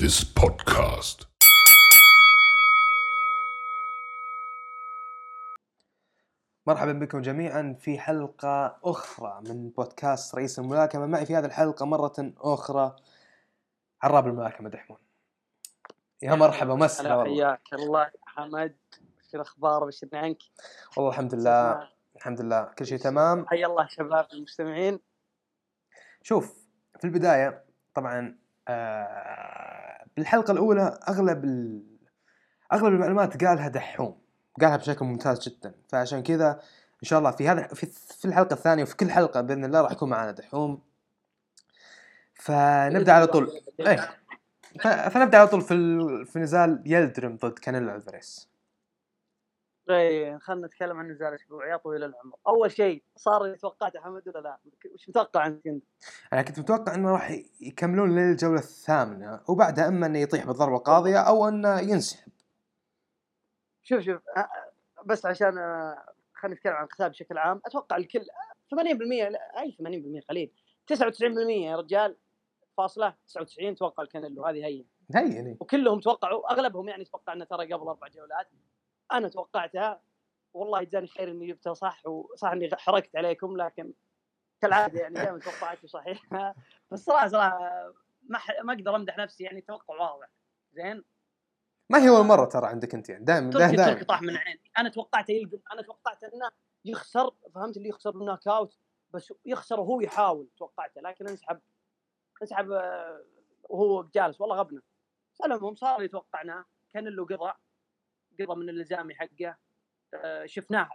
this podcast. مرحبا بكم جميعا في حلقة أخرى من بودكاست رئيس الملاكمة. معي في هذه الحلقة مرة أخرى عراب الملاكمة دحمون. يا مرحبا مسهلا حياك الله. حمد شو الأخبار؟ بشرني عنك؟ والله الحمد لله الحمد لله كل شيء تمام. حيا الله شباب المستمعين. شوف في البداية طبعا آه بالحلقة الأولى أغلب ال... أغلب المعلومات قالها دحوم قالها بشكل ممتاز جدا. فعشان كذا إن شاء الله في هذا في, في الحلقة الثانية وفي كل حلقة بإذن الله راح يكون معنا دحوم. فنبدأ على طول. إيه. ف- فنبدأ على طول في. في نزال يلدرم ضد كانيلو الفاريس إيه خلينا نتكلم عن نزال الأسبوع يا طويل العمر. أول شيء صار اللي توقعته حمد ولا لا؟ وش متوقع أنت كنت؟ أنا كنت متوقع إنه راح يكملون للجولة الثامنة وبعدها إما إنه يطيح بالضربة القاضيه أو إنه ينسحب. شوف شوف بس عشان خلينا نتكلم عن القتال بشكل عام أتوقع الكل 80% لا، أي 80% قليل. 99% يا رجال فاصلة 99 توقع الكانيلو هذه هي هي يعني وكلهم توقعوا أغلبهم يعني توقع إنه ترى قبل أربع جولات. أنا توقعتها. والله يجزاني خير إني جبتها صح؟ وصح إني حركت عليكم لكن كالعادة يعني دائما توقعاتي صحيحة. بس صراحة صراحة ما ح... ما أقدر أمدح نفسي يعني توقع واضح. زين؟ ما هي أول مرة ترى عندك أنت يعني دائما تركي دائما. تركي طاح من عيني. أنا توقعته يلقم أنا توقعت إنه يخسر فهمت؟ اللي يخسر بالنوك أوت بس يخسر وهو يحاول توقعته. لكن انسحب انسحب آه، وهو جالس. والله غبنه على العموم صار اللي توقعناه كان له قضى قضى من الإلزامي حقه. آه، شفناه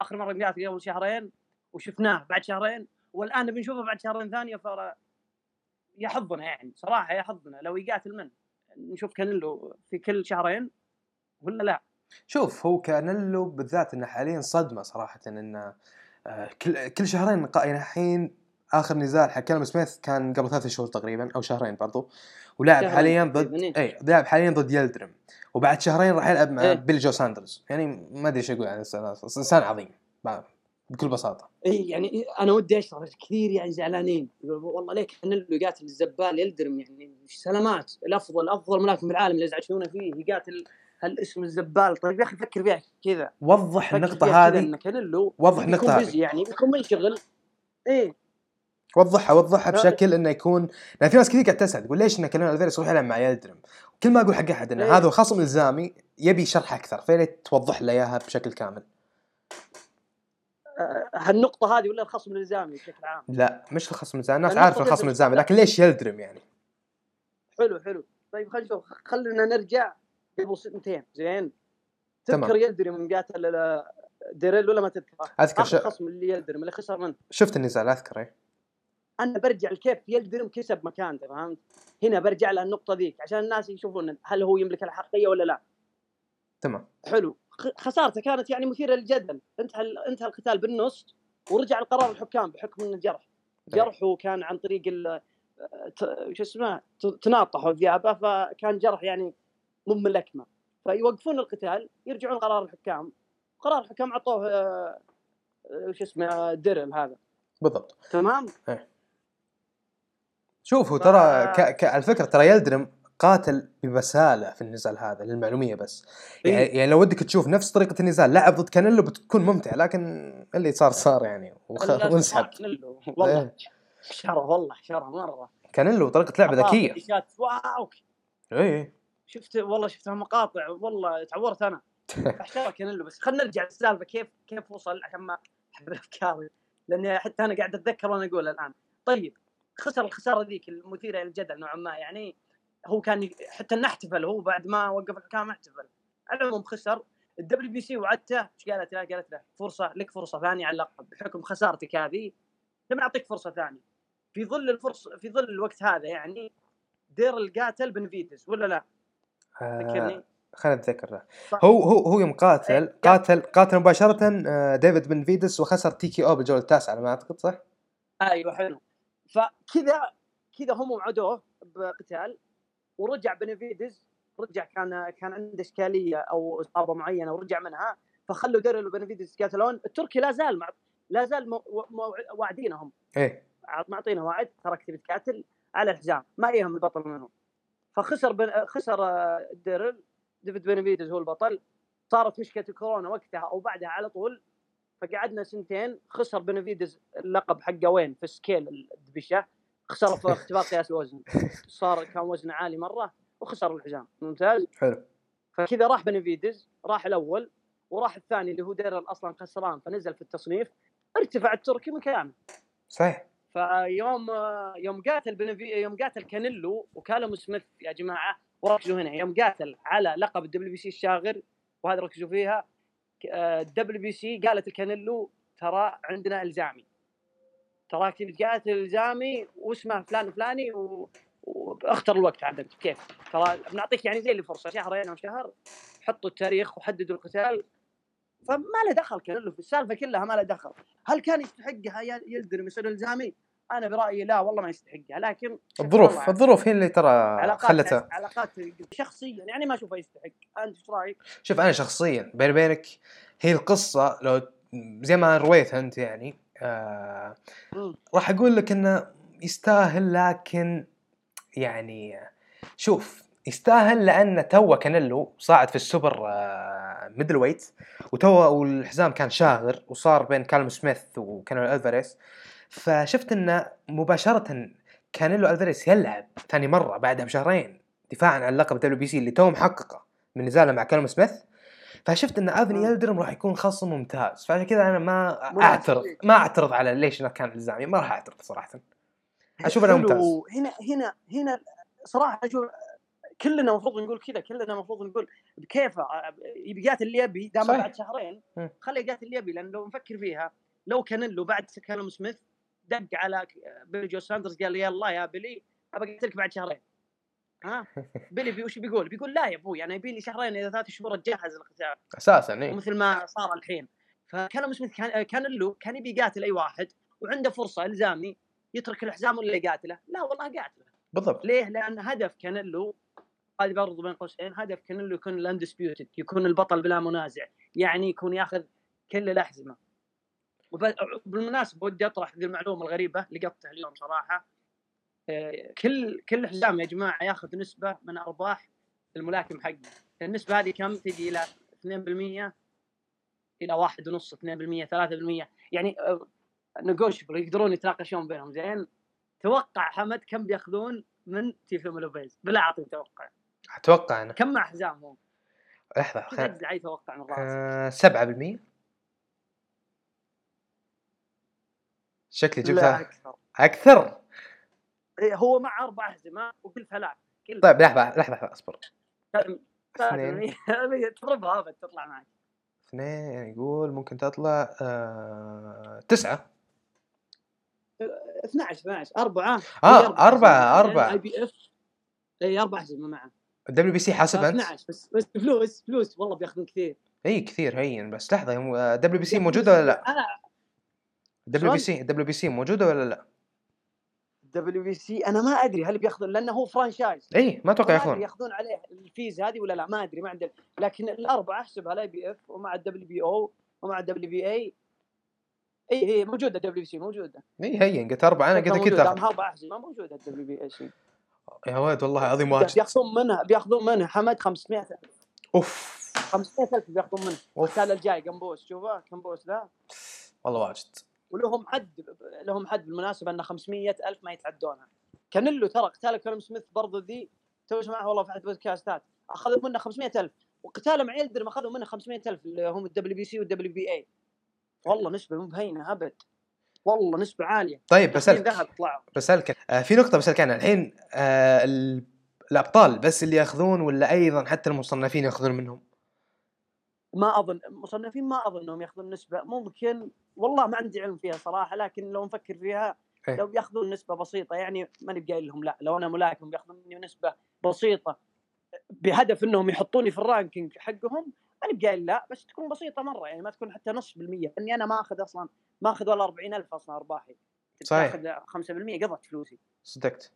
آخر مرة قالت قبل شهرين وشفناه بعد شهرين والآن بنشوفه بعد شهرين ثانية ف يحظنا يعني صراحة يحظنا لو يقاتل من؟ نشوف كانيلو في كل شهرين ولا لا؟ شوف هو كانيلو بالذات إنه حاليا صدمة صراحة إنه آه، كل كل شهرين يعني الحين آخر نزال حق كلام سميث كان قبل ثلاث شهور تقريبا أو شهرين برضو. ولاعب حاليا ضد إيه. اي لاعب حاليا ضد يلدرم وبعد شهرين راح يلعب مع إيه. بيل جو ساندرز. يعني ما أدري إيش أقول عن. إنسان عظيم بكل بساطة. اي يعني أنا ودي أشرح كثير يعني زعلانين. والله ليش كانيلو يقاتل الزبال يلدرم يعني سلامات. الأفضل أفضل ملاكم بالعالم اللي يزعجونه فيه يقاتل هالاسم الزبال. طيب يا أخي فكر فيها كذا. وضح النقطة هذه. وضح النقطة هذه. يعني بيكون منشغل. إيه. وضحها وضحها. بشكل إنه يكون لأن في ناس كثير قاعد تسال تقول ليش إن كلام الفيرس يروح يلعب مع يلدرم كل ما أقول حق أحد ان إيه. هذا خصم إلزامي يبي شرح أكثر فياريت توضح له إياها بشكل كامل آه، هالنقطة هذه ولا الخصم الإلزامي بشكل عام لا مش الخصم الزامي الناس عارفة الخصم يلدرم. الزامي لكن ليش يلدرم يعني حلو حلو طيب خلينا نشوف خلينا نرجع قبل سنتين زين. تذكر يلدرم قاتل ديريل ولا ما تذكره؟ أذكر آخر ش... خصم اللي يلدرم اللي خسر منه شفت النزال أذكر إيه. أنا برجع لكيف يلدرم كسب مكانته فهمت؟ هنا برجع للنقطة ذيك عشان الناس يشوفون هل هو يملك الحقية ولا لا؟ تمام. حلو. خسارته كانت يعني مثيرة للجدل. انتهى انتهى القتال بالنص ورجع لقرار الحكام بحكم إنه جرح. جرحه كان عن طريق شو اسمه تناطحوا ذيابه فكان جرح يعني مو من الاكمل فيوقفون القتال يرجعون قرار الحكام. قرار الحكام عطوه آه، آه، شو اسمه درل هذا. بالضبط. تمام؟ شوفوا ف- ترى ك... ك... الفكرة ترى يلدرم قاتل ببسالة في النزال هذا للمعلومية بس. يعني, إيه. يعني لو ودك تشوف نفس طريقة النزال لعب ضد كانيلو بتكون ممتع لكن اللي صار صار يعني وخ... وانسحب. والله إيه. شره والله شره مرة. كانيلو طريقة لعبه ذكية. واو. اي شفت والله شفتها مقاطع والله تعورت أنا. احترى كانيلو بس. خلينا نرجع للسالفة كيف كيف وصل؟ عشان ما احب افكاري لأني حتى أنا قاعد أتذكر وأنا أقول الآن. طيب خسر الخسارة ذيك المثيرة للجدل نوعا ما يعني هو كان حتى إنه احتفل هو بعد ما وقف الحكام احتفل على العموم خسر ال WBC وعدته إيش قالت له؟ قالت له فرصة لك فرصة ثانية على اللقب بحكم خسارتك هذه لما نعطيك فرصة ثانية في ظل الفرصه في ظل الوقت هذا يعني ديرل قاتل بنفيدز ولا لا؟ ذكرني آه خلينا نتذكر. هو هو هو يوم قاتل إيه. قاتل قاتل مباشرة آه، ديفيد بنفيدز وخسر TKO بالجولة التاسعة على ما أعتقد صح؟ أيوه حلو فكذا كذا هم وعدوه بقتال ورجع بنفيدز رجع كان كان عنده إشكالية أو إصابة معينة ورجع منها فخلوا ديرل وبنفيدز يتقاتلون التركي لا زال مع لا زال مو- مو- واعدينهم. إيه. معطينا وعد تراك تبي تقاتل على الحزام ما يهم البطل منهم. فخسر بن... خسر ديرل ديفيد بنفيدز هو البطل. صارت مشكلة الكورونا وقتها أو بعدها على طول. فقعدنا سنتين خسر بنفيدز اللقب حقه وين؟ في scale الدبشة. خسر في اختبار قياس الوزن صار كان وزنه عالي مرة وخسر الحزام. ممتاز. حلو. فكذا راح بنفيدز راح الأول وراح الثاني اللي هو ديرل أصلا خسران فنزل في التصنيف. ارتفع التركي مكانه صحيح. فيوم يوم قاتل بنفي يوم قاتل كانيلو وكالوم سميث يا جماعة وركزوا هنا. يوم قاتل على لقب ال WBC الشاغر وهذا ركزوا فيها. ال WBC قالت لكانيلو ترى عندنا إلزامي. تراك تبي الزامي واسمه فلان فلاني و... واختر الوقت عندك كيف؟ ترى بنعطيك يعني زي اللي فرصة شهرين أو شهر حطوا التاريخ وحددوا القتال. فما له دخل كانيلو في السالفة كلها ما له دخل. هل كان يستحقها يلدرم يصير إلزامي؟ أنا برأيي لا والله ما يستحقها لكن الظروف الظروف هي اللي ترى خلتها علاقات شخصيا يعني ما أشوفه يستحق أنت إيش رأيك؟ شوف أنا شخصيا بيني وبينك هي القصة لو زي ما رويتها أنت يعني آه. راح أقول لك إنه يستاهل لكن يعني شوف يستاهل لأن تو كانيلو صاعد في السوبر آه middleweight وتو والحزام كان شاغر وصار بين كالم سميث وكانيلو الفاريس فشفت إنه مباشرة كانيلو الفاريس يلعب ثاني مرة بعدها بشهرين دفاعا عن لقب WBC اللي تو محققه من نزاله مع كالم سميث فشفت إن أفني آه. يلدرم راح يكون خصم ممتاز فعشان كذا أنا ما. أعترض ما أعترض على ليش انه كان إلزامي ما راح أعترض صراحة أشوف إنه. ممتاز هنا هنا هنا صراحة أشوف كلنا المفروض نقول كذا كلنا المفروض نقول بكيفه يقاتل اللي يبي دام. بعد شهرين. خليه يقاتل اللي يبي لأن لو نفكر فيها لو كانيلو بعد كالوم سميث دق على بيلي جو ساندرز قال يلا يا بيلي أبى اقتلك بعد شهرين. ها؟ بيلي بي وش بيقول؟ بيقول لا يا أبوي أنا يبي لي شهرين إلى ثلاث شهور أتجهز للقتال أساسا إي. ومثل ما صار الحين. فكالوم سميث كان كانيلو كان يبي يقاتل أي واحد وعنده فرصة إلزامي يترك الحزام ولا يقاتله. لا والله قاتله. بالضبط. ليه؟ لأن هدف كانيلو هذه برضو بين قوسين هدف كانيلو يكون ال undisputed يكون البطل بلا منازع يعني يكون ياخذ كل الأحزمة. وب- بالمناسبة ودي أطرح ذي المعلومة الغريبة لقطتها اليوم صراحة. آه، كل كل حزام يا جماعة ياخذ نسبة من أرباح الملاكم حقه النسبة هذه كم؟ تجي إلى 2% إلى 1.5 2% 3% يعني negotiable يقدرون يتناقشون بينهم زين؟ توقع حمد كم بيأخذون من تيفو لوبيز بلا اعطي توقع. أتوقع أنا. كم مع حزامهم؟ لحظة خذ خل... اجزع اي توقع من راسك. آه 7% شكلي لا جبتها أكثر. أكثر؟ إيه، هو مع أربع احزمه وكل ثلاث. كل طيب لحظة لحظة لحظة أصبر. ثلاث- اثنين. ثلاث- تضربها ابد تطلع معك. اثنين يقول ممكن تطلع آه... تسعة. 12 12 أربعة. آه أربعة أربعة. IBF اي أربع احزمه معه. ال WBC حاسب انت 12 بس بس فلوس فلوس. والله بياخذون كثير. اي كثير هين بس لحظة ال WBC موجودة ولا لا؟ أنا الدبليو بي؟ سي الدبليو بي سي موجوده ولا لا؟ WBC أنا ما أدري هل بياخذون لأنه هو franchise اي ما أتوقع ما ياخذون. ياخذون عليه ال fees هذه ولا لا ما أدري ما عندي. لكن الأربعة احسبها ال IBF ومع ال WBO ومع ال WBA. اي هي موجودة ال WBC موجودة. اي هين قلت أربعة أنا قلت أكيد موجودة، تاخذ دام أربع احزمه موجودة ال WBA C يا ولد والله عظيم واجد. بياخذون منها بياخذون منها حمد 500 أوف. 500 ألف بياخذون منه القتال الجاي قنبوس شوفه قنبوس ذا؟ والله واجد. ولهم حد لهم حد بالمناسبة أن 500 ألف ما يتعدونها كانيلو ترى قتال كالوم سميث برضو ذي تو معه؟ والله في احد بودكاستات أخذوا منه 500 ألف. وقتاله مع يلدرم أخذوا منه 500 ألف اللي هم ال WBC وال WBA والله نسبة مو بهينة أبد. والله نسبة عالية. طيب بسألك. بسألك. آه في نقطة بسألك عنها الحين آه ال- الأبطال بس اللي ياخذون ولا أيضا حتى المصنفين ياخذون منهم؟ ما أظن مصنفين ما أظن إنهم يأخذون نسبة ممكن والله ما عندي علم فيها صراحة لكن لو نفكر فيها إيه. لو بياخذون نسبة بسيطة يعني ماني بقايل لهم لا لو أنا ملاكم بيأخذون مني نسبة بسيطة بهدف إنهم يحطوني في الرانكينج حقهم ماني بقايل لا بس تكون بسيطة مرة يعني ما تكون حتى نص بالمية لاني أنا ما أخذ أصلا ما أخذ ولا 40000 أصلا أرباحي صحيح. اخذ 5% قضت فلوسي. صدقت.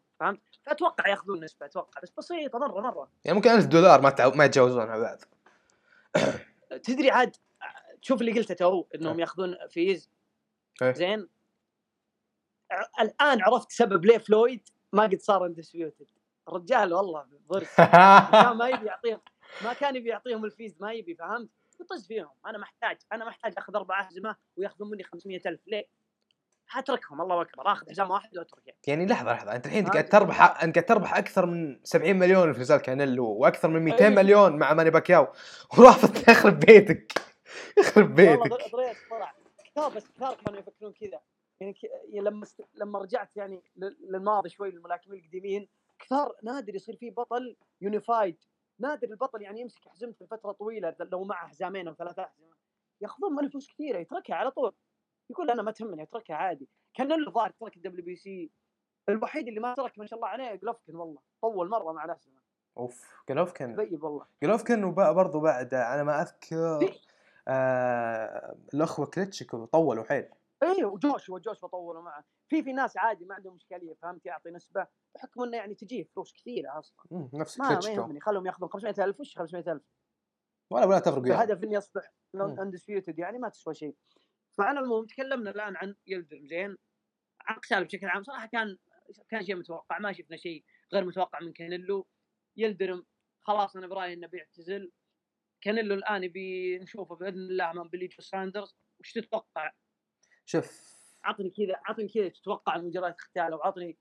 فأتوقع يأخذون نسبة أتوقع بس بسيطة مرة مرة. يعني ممكن 1000 دولار ما تعو... ما يتجاوزونها بعد. تدري عاد تشوف اللي قلته تو إنهم ياخذون fees. إيه. زين؟ الآن عرفت سبب ليه فلويد ما قد صار undisputed الرجال والله ضرب. كان ما يبي يعطيهم ما كان يبي يعطيهم ال fees ما يبي فهمت؟ يطز فيهم. أنا محتاج أنا محتاج أخذ أربع احزمه وياخذون مني 500000 ليه؟ حتركهم الله أكبر آخذ حزام واحد واتركه يعني. لحظة لحظة أنت الحين ما قاعد أدري. تربح أنت قاعد تربح أكثر من 70 مليون في نزال كانيلو وأكثر من 200 أي. مليون مع ماني باكياو. ورافض تخرب بيتك. يخرب والله بيتك. ضر- ضريت طلع كثار بس كثار كانوا يفكرون كذا. يعني ك... يعني لما. لما رجعت يعني لل- للماضي شوي للملاكمين القديمين كثار نادر يصير فيه بطل يونيفايد نادر البطل يعني يمسك حزمته لفترة طويلة لو معه حزامين أو ثلاثة احزمه ياخذون منه فلوس كثيرة يتركها على طول. يقول أنا ما تهمني أتركها عادي. كان له ظاهر ترك ال WBC. الوحيد اللي ما ترك ما شاء الله عليه جلوفكن والله طول مرة مع نفسه. أوف جلوفكن. طيب والله. جلوفكن وبرضه بعد على ما أذكر آه الأخوة كليتشكو طولوا حيل. إيه وجوش وجوش بطولوا معه. في في ناس عادي ما عندهم اشكاليه فهمت؟ يعطي نسبة بحكم إنه يعني تجيه فلوس كثيرة أصلا. نفس ما يهمني خلهم يأخذون 500000 وش 500000 ولا ولا تفرق وياهم. بهدف اني اصبح. undisputed يعني ما تسوى شيء. فعلى العموم تكلمنا الآن عن يلدرم زين؟ عن قتال بشكل عام. صراحة كان كان شيء متوقع ما شفنا شيء غير متوقع من كانيلو. يلدرم خلاص أنا برأيي إنه بيعتزل. كانيلو الآن يبي نشوفه بإذن الله امام بيلي جو ساندرز. وش تتوقع؟ شوف. عطني كذا عطني كذا تتوقع من مجريات القتال أو عطني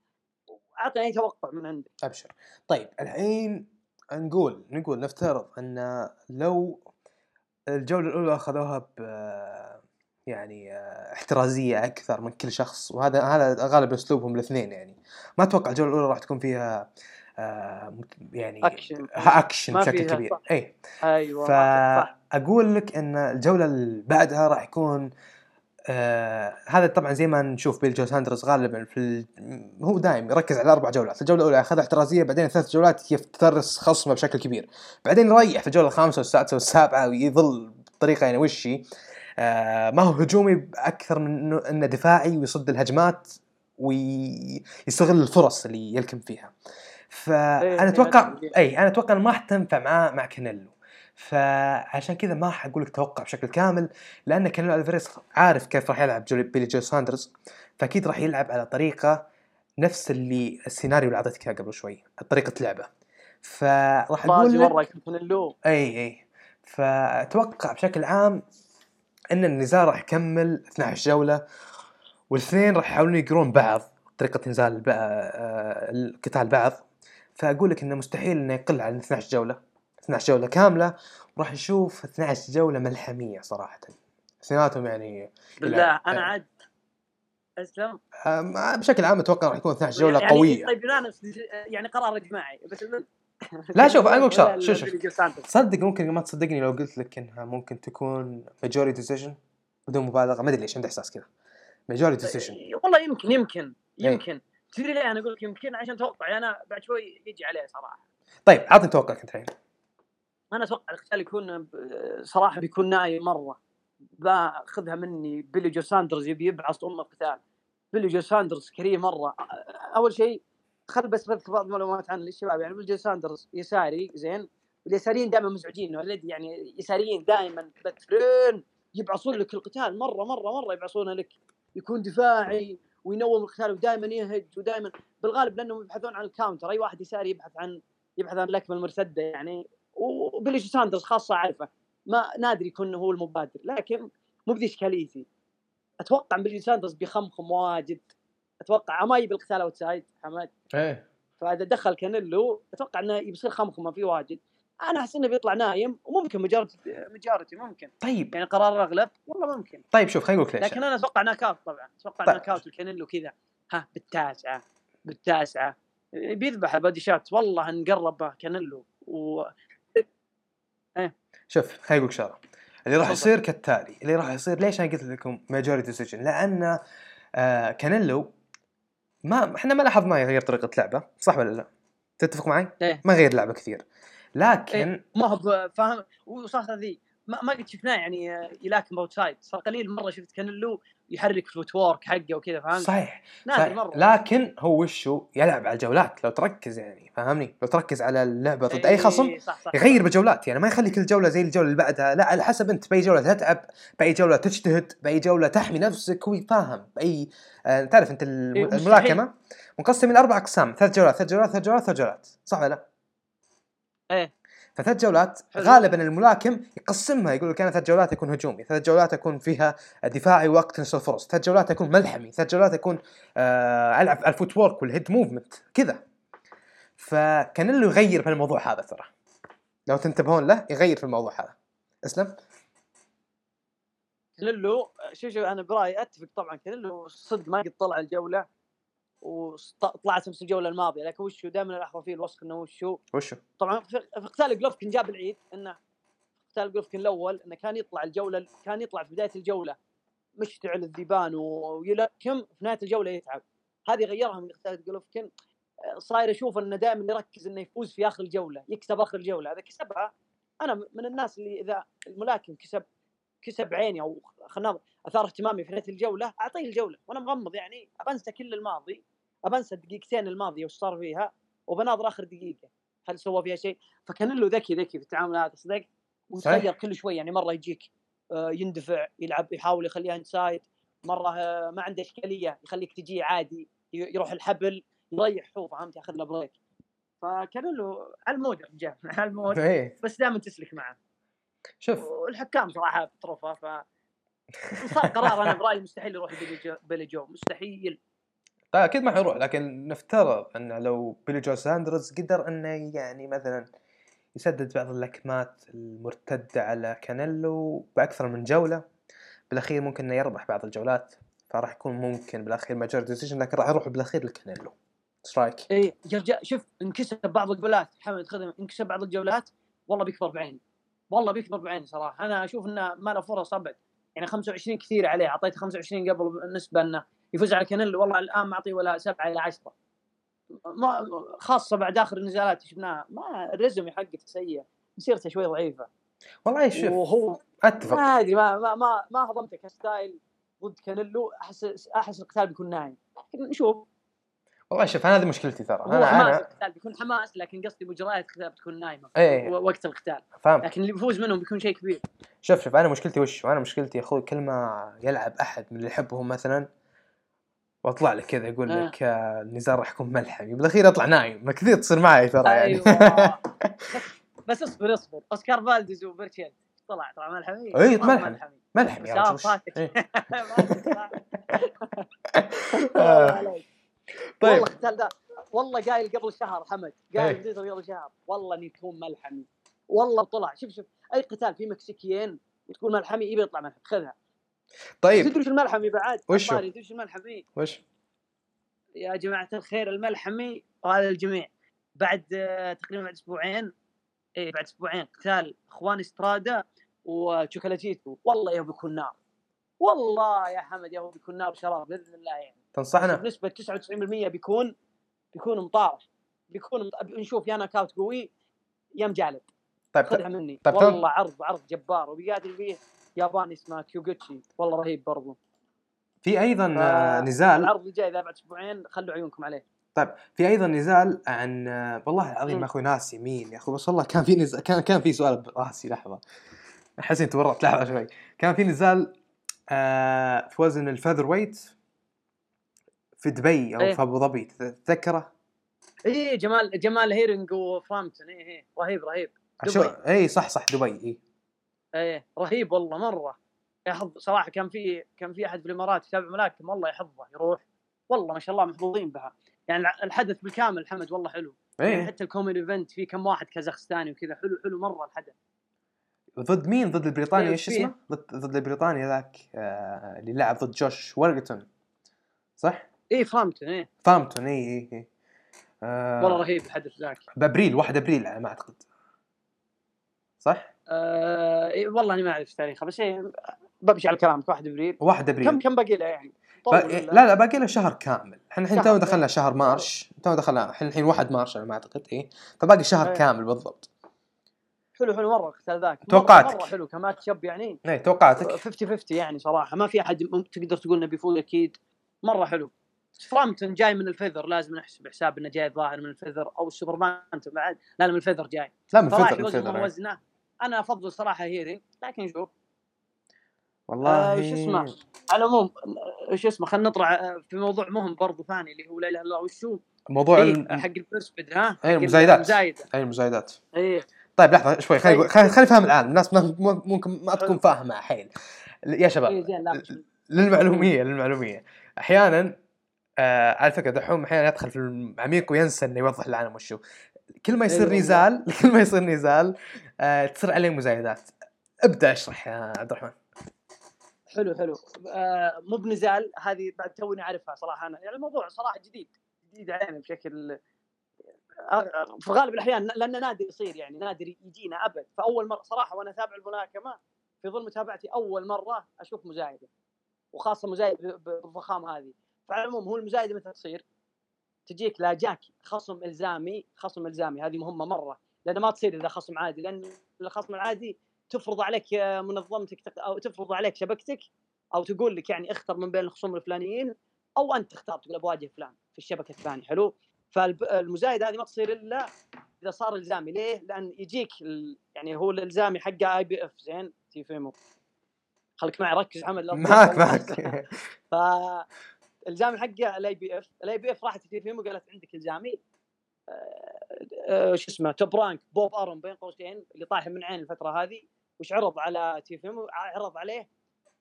عطني أي توقع من عندك أبشر. طيب الحين نقول نقول نفترض إن لو الجولة الأولى أخذوها ب يعني آه، احترازية أكثر من كل شخص وهذا هذا غالبا أسلوبهم الاثنين يعني. ما أتوقع الجولة الأولى راح تكون فيها آه، يعني action action بشكل كبير. صح. اي أيوه فأقول لك إن الجولة اللي بعدها راح يكون آه هذا طبعا زي ما نشوف بيلي جو ساندرز غالبا في ال... هو دائم يركز على أربع جولات، الجولة الأولى ياخذها احترازية بعدين ثلاث جولات يفترس خصمه بشكل كبير، بعدين يريح في الجولة الخامسة والسادسة والسابعة ويظل بطريقة يعني وشي. آه ما هو هجومي أكثر من انه دفاعي ويصد الهجمات ويستغل الفرص اللي يلكم فيها. فانا إيه، أتوقع نفس اي أنا أتوقع ما حتنفع معاه مع كانيلو. فعشان كذا ما حقول لك توقع بشكل كامل لأن كانيلو ألفيريز عارف كيف راح يلعب جولي بيلي جو ساندرز فأكيد راح يلعب على طريقة نفس اللي السيناريو اللي اعطيتك إياه قبل شوي طريقة لعبه. فراح أقول لك اي اي فأتوقع بشكل عام إن النزال راح يكمل 12 جولة والاثنين راح يحاولون يقرون بعض طريقة نزال بع- آه، القتال بعض. فأقول لك إنه مستحيل إنه يقل عن 12 جولة. 12 جولة كاملة وراح نشوف 12 جولة ملحمية صراحة. اثنيناتهم يعني بالله أنا. عاد أسلم. آه، بشكل عام أتوقع راح يكون 12 جولة يعني قوية. طيب unanimous يعني قرار إجماعي. بس لا، شوف، شغلة، ولا شوف، شوف. صدق ممكن ما تصدقني لو قلت لك إنها ممكن تكون majority decision بدون مبالغة. ما أدري ليش عندي إحساس كذا. majority decision والله يمكن يمكن إيه. يمكن. تدري ليه أنا أقول لك يمكن؟ عشان توقعي أنا بعد شوي يجي عليه صراحة. طيب عطني توقعك أنت الحين. أنا أتوقع القتال يكون صراحة بيكون نايم مرة. باخذها مني بيلي جو ساندرز يبي يبعص ام القتال بيلي جو ساندرز كريم مرة. أول شيء خل بس بذكر بعض المعلومات عن الشباب يعني بيلي جو ساندرز يساري زين؟ واليساريين دائما مزعجين already يعني يساريين دائما بترين يبعصون لك القتال مرة مرة مرة يبعصونه لك. يكون دفاعي وينوم القتال ودائما يهج ودائما بالغالب لأنهم يبحثون عن ال counter. أي واحد يساري يبحث عن يبحث عن اللكمه المرتدة يعني. وبيلي جو ساندرز خاصة عارفه ما نادر يكون هو المبادر لكن مو بذي اشكاليتي أتوقع بيلي جو ساندرز بيخمخم واجد. أتوقع ما يبي القتال outside حمد إيه. فإذا دخل كانيلو أتوقع إنه بيصير خمخمه فيه واجد. أنا أحس إنه بيطلع نايم وممكن majority majority ممكن. طيب. يعني قرار الاغلب والله ممكن. طيب شوف خليني أقول لك ليش. لكن أنا أتوقع knockout طبعا. أتوقع طيب. knockout لكانيلو كذا. ها بالتاسعة. بالتاسعة. بيذبح body shot. والله نقرب كانيلو. و... شوف خليني أقول لك شغلة. اللي راح. يصير كالتالي اللي راح يصير ليش أنا قلت لكم majority decision لأن آه كانيلو ما إحنا ما لاحظناه يغير طريقة لعبه صح ولا لا؟ تتفق معي؟ إيه. ما غير لعبه كثير لكن إيه، ما هو فاهم وصارت ذي ما, ما قد شفناه يعني آه، يلاكم outside صار قليل مرة شفت كانيلو يحرك ال footwork حقه وكذا فهمت؟ صحيح نادر صحيح. مرة. لكن هو وشو؟ يلعب على الجولات لو تركز يعني فاهمني لو تركز على اللعبة ضد أي خصم إيه، صح صح. يغير بالجولات. يعني ما يخلي كل جولة زي الجولة اللي بعدها. لا على حسب أنت بأي جولة تتعب بأي جولة تجتهد بأي جولة تحمي نفسك هو يفهم بأي آه تعرف أنت إيه،. الملاكمة؟ منقسم إلى أربع أقسام. ثلاث جولات ثلاث جولات ثلاث جولات ثلاث جولات. صح ولا لا؟ إيه. فثلاث جولات. غالبا الملاكم يقسمها يقول لك أنا ثلاث جولات يكون هجومي، ثلاث جولات اكون فيها دفاعي واقتنص الفرص، ثلاث جولات اكون ملحمي، ثلاث جولات اكون آه العب ال footwork وال head movement كذا. فكانيلو يغير في الموضوع هذا ترى. لو تنتبهون له يغير في الموضوع هذا. اسلم؟ كانيلو شوف شوف أنا برأيي أتفق طبعا كانلو صدق ما قد طلع الجولة وطلعت نفس الجولة الماضية لكن وشو؟ دائما الاحظى فيه الوصف إنه وشو؟ وشو؟ طبعا في قتال جلوفكن جاب العيد إنه قتال جلوفكن الأول إنه كان يطلع الجولة كان يطلع في بداية الجولة مشتعل الذيبان و- ويلكم في نهاية الجولة يتعب. هذه غيرها من قتال جلوفكن آه، صاير أشوف إنه دائما يركز إنه يفوز في آخر الجولة يكسب آخر الجولة. إذا كسبها أنا من الناس اللي إذا الملاكم كسب كسب عيني أو خلينا أثار اهتمامي في نهاية الجولة أعطيه الجولة وأنا مغمض يعني ابنسى كل الماضي. ابنسى الدقيقتين الماضيه وش صار فيها وبناظر آخر دقيقة. هل سوى فيها شيء. فكانيلو ذكي ذكي في التعامل هذا صدق؟ ويتغير. كل شوي يعني مرة يجيك آه، يندفع يلعب يحاول يخليها inside مرة آه، ما عنده إشكالية يخليك تجي عادي يروح الحبل يريح هو فهمت ياخذ له break فكانيلو على ال mood يا رجال على ال mood. بس دائما تسلك معه. شوف. والحكام صراحة بتروفه ف صار قرار أنا برأيي مستحيل يروح بيلي جو مستحيل. طيب أكيد ما حيروح لكن نفترض أنه لو بيلي جو ساندرز قدر أنه يعني مثلا يسدد بعض اللكمات المرتدة على كانيلو بأكثر من جولة بالأخير ممكن إنه يربح بعض الجولات فراح يكون ممكن بالأخير majority decision لكن راح يروح بالأخير لكانيلو إيش رأيك؟ إي يا رجال شوف إن كسب بعض الجولات حمد خدم إن كسب بعض الجولات والله بيكبر بعيني والله بيكبر بعيني صراحة أنا أشوف إنه ما له فرص ابد يعني 25 كثير عليه أعطيته 25 قبل بالنسبة إنه يفوز على كانيلو والله الآن ما اعطيه ولا 7 إلى 10 ما خاصة بعد آخر النزالات شفناها ما ال résumé حقته سيء مسيرته شوي ضعيفة. والله شوف وهو أتفق. ما أدري ما ما ما, ما هضمته ك style ضد كانيلو أحس أحس القتال بيكون نايم. لكن نشوف. والله شوف أنا هذه مشكلتي ترى. أنا حماس أنا القتال بيكون حماس لكن قصدي مجريات القتال بتكون نايمة إيه. وقت القتال. فاهم لكن اللي بيفوز منهم بيكون شيء كبير. شوف شوف أنا مشكلتي وش؟ أنا مشكلتي يا أخوي كل ما يلعب أحد من اللي يحبهم مثلا واطلع لك كذا يقول آه. لك آه، النزال راح يكون ملحمي بالاخير اطلع نايم. ما كثير تصير معي ترى يعني. أيوه. بس اصبر اصبر. اوسكار فالديز وبرتشيل طلع طلع ملحمي والله ملحمي. ملحمي يا رجل؟ فاتك. إيه. عليك. طيب والله القتال ذا والله قايل قبل شهر حمد. قايل إيه. في قبل شهر والله إني يكون ملحمي. والله طلع شوف شوف. أي قتال فيه مكسيكيين وتقول ملحمي يبي يطلع ملحمي خذها. طيب. تدري وش الملحمي بعد؟ عباري، تدري وش الملحمي؟ وش؟ يا جماعة الخير الملحمي وهذا الجميع. بعد آه، تقريبا بعد أسبوعين اي بعد أسبوعين قتال اخوان استرادا وشوكولاتيتو والله يا بيكون نار والله يا حمد يا بيكون نار شراب بإذن الله يعني. تنصحنا؟ بنسبة 99% بيكون بيكون مطارح بيكون مط... نشوف يا ناكاوت قوي يا مجالد. طيب خذها مني. طيب، والله عرض عرض جبار وبيقاتل فيه ياباني اسمه كيوغوتشي والله رهيب برضو. في أيضا آه، نزال. العرض اللي جاي ذا بعد أسبوعين خلوا عيونكم عليه. طيب في أيضا نزال عن آه، والله العظيم أخوي ناسي مين يا أخوي بس والله كان في نزال كان كان في سؤال براسي لحظة. أحس إني تورطت لحظة شوي. كان في نزال آه في وزن ال featherweight في دبي أو إيه. في أبو ظبي تتذكره؟ إيه جمال جمال هيرنج وفرامتون. إيه إيه. رهيب رهيب. دبي. اي صح صح دبي اي إيه رهيب والله مرة. يحظ صراحة كان في كان في أحد في الإمارات يتابع ملاكم والله يحظه يروح. والله ما شاء الله محظوظين بها. يعني الحدث بالكامل حمد والله حلو. يعني إيه حتى ال co-main event في كم واحد كازاخستاني وكذا حلو حلو مرة الحدث. ضد مين؟ ضد البريطاني إيه، إيش. اسمه؟ ضد ضد البريطاني ذاك آه اللي لعب ضد جوش ويلغتون صح؟ إيه فرامتون إيه. فرامتون اي اي اي آه والله رهيب الحدث ذاك. بأبريل 1 أبريل على ما أعتقد. صح؟ آه إيه والله اني ما أعرف تاريخه بس إيه بمشي على كلامك 1 ابريل 1 ابريل كم كم باقي له يعني؟ ب... لا لا باقي له شهر كامل. إحنا الحين تو. دخلنا شهر March تو دخلنا إحنا الحين 1 March على ما أعتقد اي فباقي شهر إيه. كامل بالضبط. حلو حلو مرة القتال ذاك. توقعاتك. مرة حلو ك match up يعني. اي توقعاتك 50 50 يعني صراحة. ما في أحد تقدر تقول إنه بيفوز أكيد. مرة حلو. فرامتون جاي من ال feather لازم نحسب حساب انه جاي الظاهر من ال feather أو ال super bantam بعد. لا لا من ال feather جاي. لا من إيه. وزنه. أنا أفضل صراحة هيرنج لكن شوف والله آه، شو اسمه؟ على العموم آه، شو اسمه؟ خلينا نطلع آه، في موضوع مهم برضو ثاني اللي هو لا إله إلا الله وشو؟ موضوع إيه ال- حق البرسبد ها؟ إيه، حق المزايدات. اي المزايدات. إيه. طيب لحظة شوي خليني طيب. خليني أفهم الآن. الناس ممكن ما تكون. فاهمة حيل يا شباب مش- للمعلومية للمعلومية. أحيانا آه على فكرة دحوم أحيانا يدخل في العميق وينسى إنه يوضح العالم وشو. كل ما يصير أيوة. نزال كل ما يصير نزال آه تصير عليه مزايدات. ابدأ اشرح يا عبد الرحمن. حلو حلو. آه مو بنزال هذه بعد توني أعرفها صراحة أنا. يعني الموضوع صراحة جديد جديد علينا بشكل آه، في غالب الأحيان لأنه نادر يصير يعني نادر يجينا أبد. فأول مرة صراحة وأنا أتابع الملاكمة في ظل متابعتي أول مرة أشوف مزايدة. وخاصة مزايد ب- ب- بالضخامه هذه. فعلى العموم هو المزايدة متى تصير؟ تجيك لا جاك خصم إلزامي خصم إلزامي. هذه مهمة مرة. لأن ما تصير إذا خصم عادي لأن الخصم العادي تفرض عليك آه، منظمتك أو تفرض عليك شبكتك أو تقول لك يعني اختر من بين الخصوم الفلانيين أو أنت تختار تقول بواجه فلان في الشبكة الثانية حلو فالمزايده هذه ما تصير إلا إذا صار إلزامي ليه؟ لأن يجيك. يعني هو الإلزامي حقه IBF زين تفهموا خليك معي ركز حمد معك. معك ف الزامي حقه ال IBF ال IBF راحت تفهم وقالت عندك إلزامي آه، شو اسمه Top Rank بوب اروم بين قوسين اللي طايح من عين الفترة هذه وش عرض على تيوفيمو عرض عليه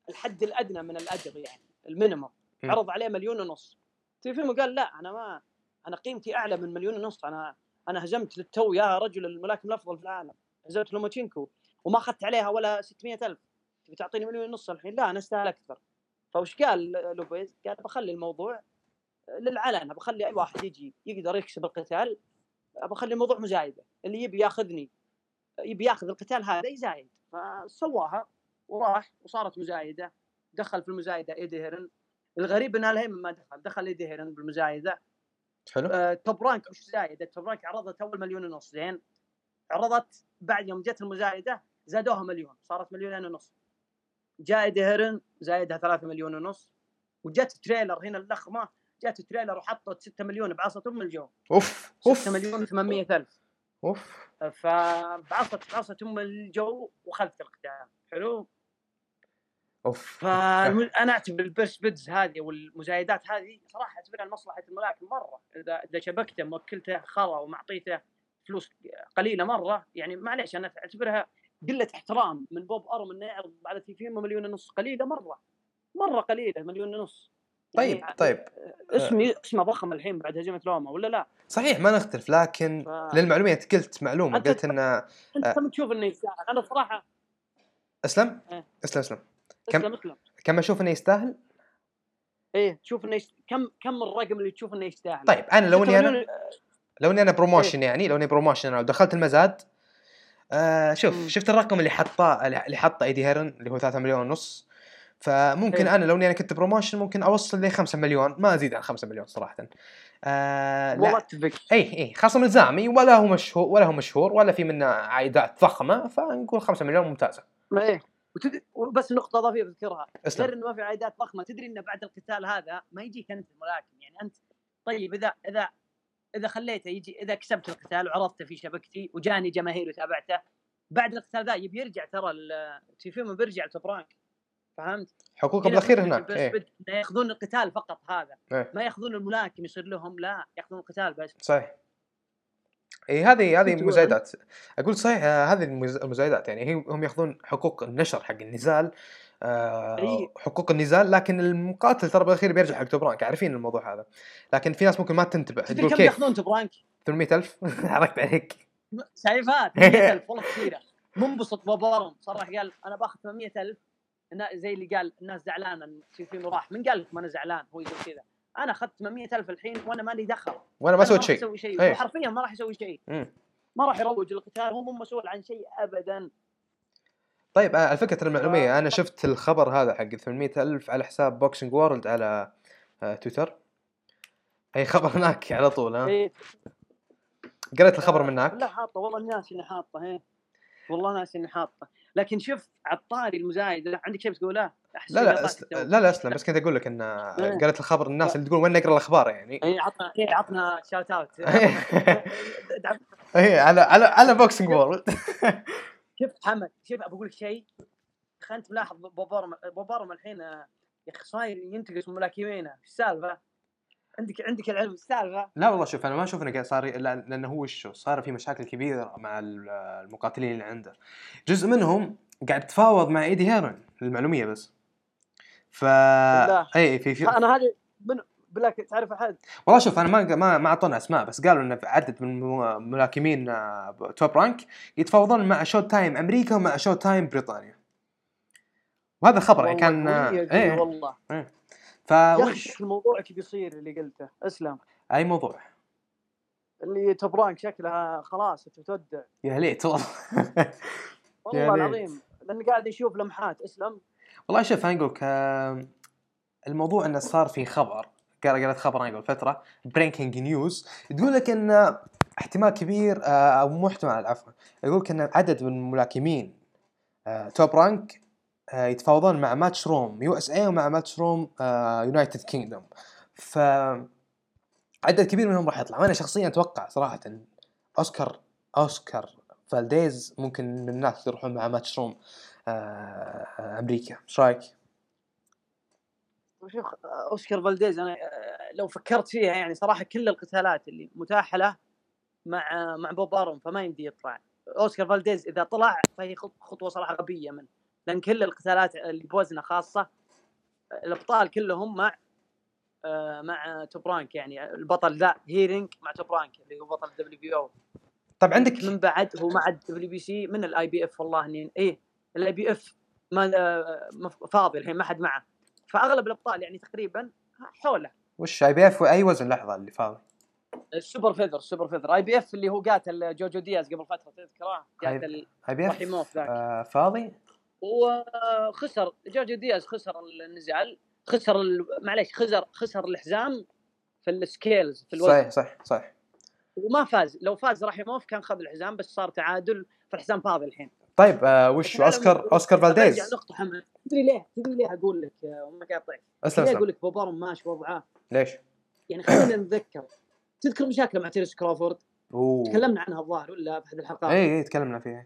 الحد الأدنى من الأجر يعني ال minimum. م. عرض عليه مليون ونص. تيوفيمو قال لا أنا ما أنا قيمتي أعلى من مليون ونص أنا أنا هزمت للتو يا رجل الملاكم الأفضل في العالم هزمت لوماتشينكو وما أخذت عليها ولا 600000 تبي تعطيني مليون ونص الحين؟ لا أنا أستاهل أكثر. فوش قال لوبيز؟ قال بخلي الموضوع للعلن بخلي أي واحد يجي يقدر يكسب القتال بخلي الموضوع مزايده اللي يبي ياخذني يبي ياخذ القتال هذا يزايد. فسواها وراح وصارت مزايده دخل في المزايده إيدي هيرن. الغريب إن آل هيمن ما دخل دخل إيدي هيرن بالمزايده حلو. آه، Top Rank وش زايدة؟ Top Rank عرضت أول مليون ونص زين. عرضت بعد يوم جت المزايده زادوها مليون صارت مليونين ونص. جاء إيدي هيرن زايدها 3 مليون ونص. وجت Triller هنا اللخمة جت Triller وحطت 6 مليون بعصت ام الجو أوف 6 اوف مليون و800 ألف. أوف. فبعصت بعصة ام الجو وخذت القتال حلو؟ أوف. فانا أعتبر ال purse bids هذه والمزايدات هذه صراحة أعتبرها لمصلحه الملاكم مرة. إذا إذا شبكته موكلته خلا ومعطيته فلوس قليلة مرة يعني معليش أنا أعتبرها قلة احترام من بوب أرم إنه يعرض على تيفيمو مليون ونص قليلة مرة. مرة قليلة مليون ونص. طيب يعني طيب اسمي اسمه ضخم الحين بعد هزيمه لوما ولا لا؟ صحيح ما نختلف لكن ف... للمعلومية انت قلت معلومة أنت- قلت إن أنت كم تشوف إنه يستاهل؟ أنا صراحة أسلم إيه. أسلم أسلم كم- أسلم أسلم كم أشوف إنه يستاهل إيه تشوف إنه يست... كم كم الرقم اللي تشوف إنه يستاهل؟ طيب أنا لو إني أنا لو إني أنا promotion يعني لو إني promotion لو دخلت المزاد آه شوف. شفت الرقم اللي حطاه اللي حطه إيدي هيرن اللي هو 3 مليون ونص فممكن. أنا لو إني أنا كنت promotion ممكن أوصل ل 5 مليون ما أزيد عن 5 مليون صراحة. آه والله أتفق. إي إي خصم الزامي ولا هو مشهور ولا هو مشهور ولا في منه عائدات ضخمة فنقول 5 مليون ممتازة. إيه وتد... وبس نقطة إضافية بذكرها. غير إنه ما في عائدات ضخمة تدري إنه بعد القتال هذا ما يجيك أنت الملاكم يعني أنت طيب إذا إذا إذا خليته يجي إذا كسبت القتال وعرضته في شبكتي وجاني جماهير وتابعته بعد القتال ذا يبي يرجع ترى تيفيمو بيرجع Top Rank فهمت؟ حقوقهم بالاخير مشكلة هناك إنه يأخذون القتال فقط هذا. إيه. ما يأخذون الملاكم يصير لهم لا يأخذون القتال بس. صحيح. اي هذه هذه مزايدات أقول صحيح آه، هذه المز- المزايدات يعني هي هم يأخذون حقوق النشر حق النزال آه، إي. حقوق النزال لكن المقاتل ترى بالأخير بيرجع حق Top Rank عارفين الموضوع هذا. لكن في ناس ممكن ما تنتبه. تدري تقول كم كيف؟ يأخذون Top Rank؟ 800000 حركت عليك. شايفها 800000 والله كثيرة. منبسط بوب أرم صرح قال أنا باخذ 800000 النا- زي اللي قال الناس زعلانة إن تيفيمو راح من قال لكم أنا زعلان هو يقول كذا أنا أخذت 800000 الحين وأنا مالي دخل وأنا ما أنا سويت شيء أسوي شيء إيه. حرفيا ما راح يسوي شيء. ما راح يروج للقتال هو مو مسؤول عن شيء ابدا طيب آه، الفكرة المعلومية آه. أنا شفت الخبر هذا حق 800000 على حساب Boxing World على آه، تويتر أي خبر هناك على طول ها إيه. قريت الخبر من لا هناك حاطه والله الناس اللي حاطه إيه. والله ناسي إني حاطه لكن شوف عطاري المزايد عندك شيء بتقوله؟ لا لا أسل... لا لا اسلم بس كنت أقول لك إن إيه. قالت الخبر الناس اللي تقول وين نقرأ الأخبار يعني اي عطنا اي عطنا shout out اي على على على Boxing World شوف حمد شوف ابى أقول لك شيء انت ملاحظ بوب أرم بوب أرم الحين آه، يا أخي صاير ينتقص من ملاكمينه إيش السالفة؟ عندك عندك العلم السالفة؟ لا والله شوف أنا ما أشوف إنه قاعد صار لا- لأنه هو وشو صار في مشاكل كبيرة مع ال- المقاتلين اللي عنده. جزء منهم قاعد تفاوض مع إيدي هيرن للمعلوميه بس. ف. إي في في أنا هذه من بالله تعرف أحد؟ والله شوف أنا ما ما ما أعطونا أسماء بس قالوا إنه في عدد من ملاكمين آه، Top Rank يتفاوضون مع Showtime أمريكا ومع Showtime بريطانيا. وهذا الخبر يعني كان والله إيه والله. ف أخي الموضوع كيف يصير اللي قلته. أسلم. أي موضوع؟ اللي Top Rank شكلها خلاص تودع يا ليت والله. والله. العظيم لاني قاعد أشوف لمحات. أسلم. والله شوف أنا أقول لك الموضوع إنه صار في خبر. قال قالت خبر أنا قبل فترة breaking news تقول لك إن احتمال كبير آه، أو مو احتمال عفوا. يقول لك إن عدد من الملاكمين آه، Top Rank يتفاوضون مع Matchroom USA ومع Matchroom آه، United Kingdom. ف عدد كبير منهم راح يطلع. وأنا شخصيا أتوقع صراحة أوسكار أوسكار فالديز ممكن من الناس يروحون مع Matchroom آه، أمريكا. إيش رأيك؟ شوف أوسكار فالديز أنا آه، لو فكرت فيها يعني صراحة كل القتالات اللي متاحة له مع مع بوب أرم فما يمدي يطلع. أوسكار فالديز إذا طلع فهي خط- خطوة صراحة غبية منه. لأن كل القتالات اللي بوزنة خاصة الأبطال كلهم مع آه، مع Top Rank يعني. البطل ذا هيرينج مع Top Rank اللي هو بطل WBO. طيب عندك من بعد هو مع ال WBC من ال IBF والله إني إيه ال IBF ما آه، فاضي الحين ما حد معه. فأغلب الأبطال يعني تقريبا حوله. وش IBF اي وزن لحظة اللي فاضي؟ ال super feather ال super feather. IBF اللي هو قاتل جوجو دياز قبل فترة تذكره؟ قاتل IBF آه فاضي؟ وخسر جوجو دياز خسر النزال خسر ال- معليش خسر خسر الحزام في ال scales في الوزن صحيح صح صح وما فاز لو فاز رحيموف كان خذ الحزام بس صار تعادل فالحزام فاضي الحين طيب آه وش اوسكار أوسكار فالديز نقطة حمد تدري ليه؟ تدري ليه أقول لك ام قاطعك؟ أسلم ليه أقول لك بوبارم ماشي وضعه؟ ليش؟ يعني خلينا نتذكر تذكر مشاكله مع تيرنس كروفورد؟ أوه تكلمنا عنها الظاهر ولا في أحد الحلقات؟ اي اي تكلمنا فيها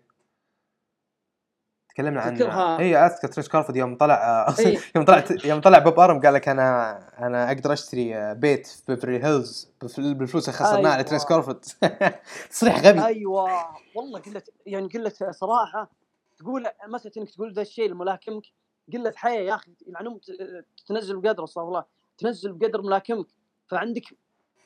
تكلمنا عن تذكرها؟ اي أذكر تيرنس كروفورد يوم طلع إيه. يوم طلعت يوم طلع بوب أرم قال لك أنا أنا أقدر أشتري بيت في بيفرلي هيلز بالفلوس اللي خسرناها على أيوة. تيرنس كروفورد. تصريح غبي. أيوه. والله قلت يعني قلت صراحة تقول مسألة إنك تقول ذا الشيء لملاكمك قلة حياه يا أخي يلعنهم ت- تنزل بقدر استغفر الله تنزل بقدر ملاكمك. فعندك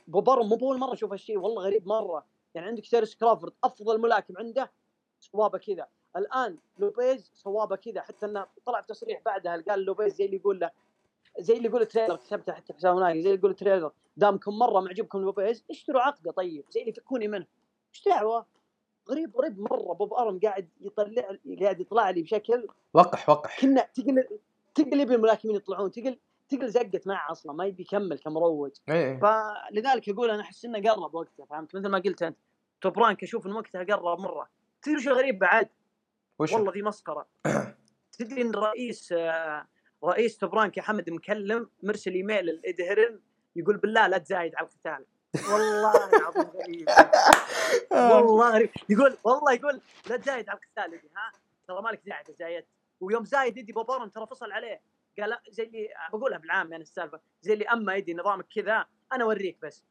بوبارم مو بأول مرة أشوف هالشيء والله غريب مرة. يعني عندك تيرنس كروفورد أفضل ملاكم عنده سوا به كذا. الآن لوبيز سوا به كذا حتى إنه طلع في تصريح بعدها قال لوبيز زي اللي يقول له زي اللي يقول Triller كتبته حتى في ناقي زي اللي يقول Triller دامكم مرة معجبكم لوبيز اشتروا عقده طيب زي اللي يفكوني منه. إيش دعوة؟ غريب غريب مرة بوب ارم قاعد يطلع قاعد يطلع لي بشكل وقح وقح. كنا تقل تقل يبي الملاكمين يطلعون تقل تقل زقت معه أصلا ما يبي يكمل كمروج. اي اي فلذلك أقول أنا أحس إنه قرب وقته فهمت؟ مثل ما قلت أنت Top Rank أشوف ان وقتها قرب مرة. تدري شو الغريب بعد. وش؟ والله ذي مسخرة. تدري إن رئيس آه، رئيس Top Rank يا حمد مكلم مرسل إيميل لإيدي هيرن يقول بالله لا تزايد على القتال. والله العظيم غريب. والله غريب. يقول والله يقول لا تزايد على القتال إيدي ها؟ ترى مالك داعي إذا زايدت ويوم زايد إيدي بوب أرم ترى فصل عليه. قال زي اللي بقولها بالعام يعني السالفة. زي اللي أما إيدي نظامك كذا أنا أوريك بس.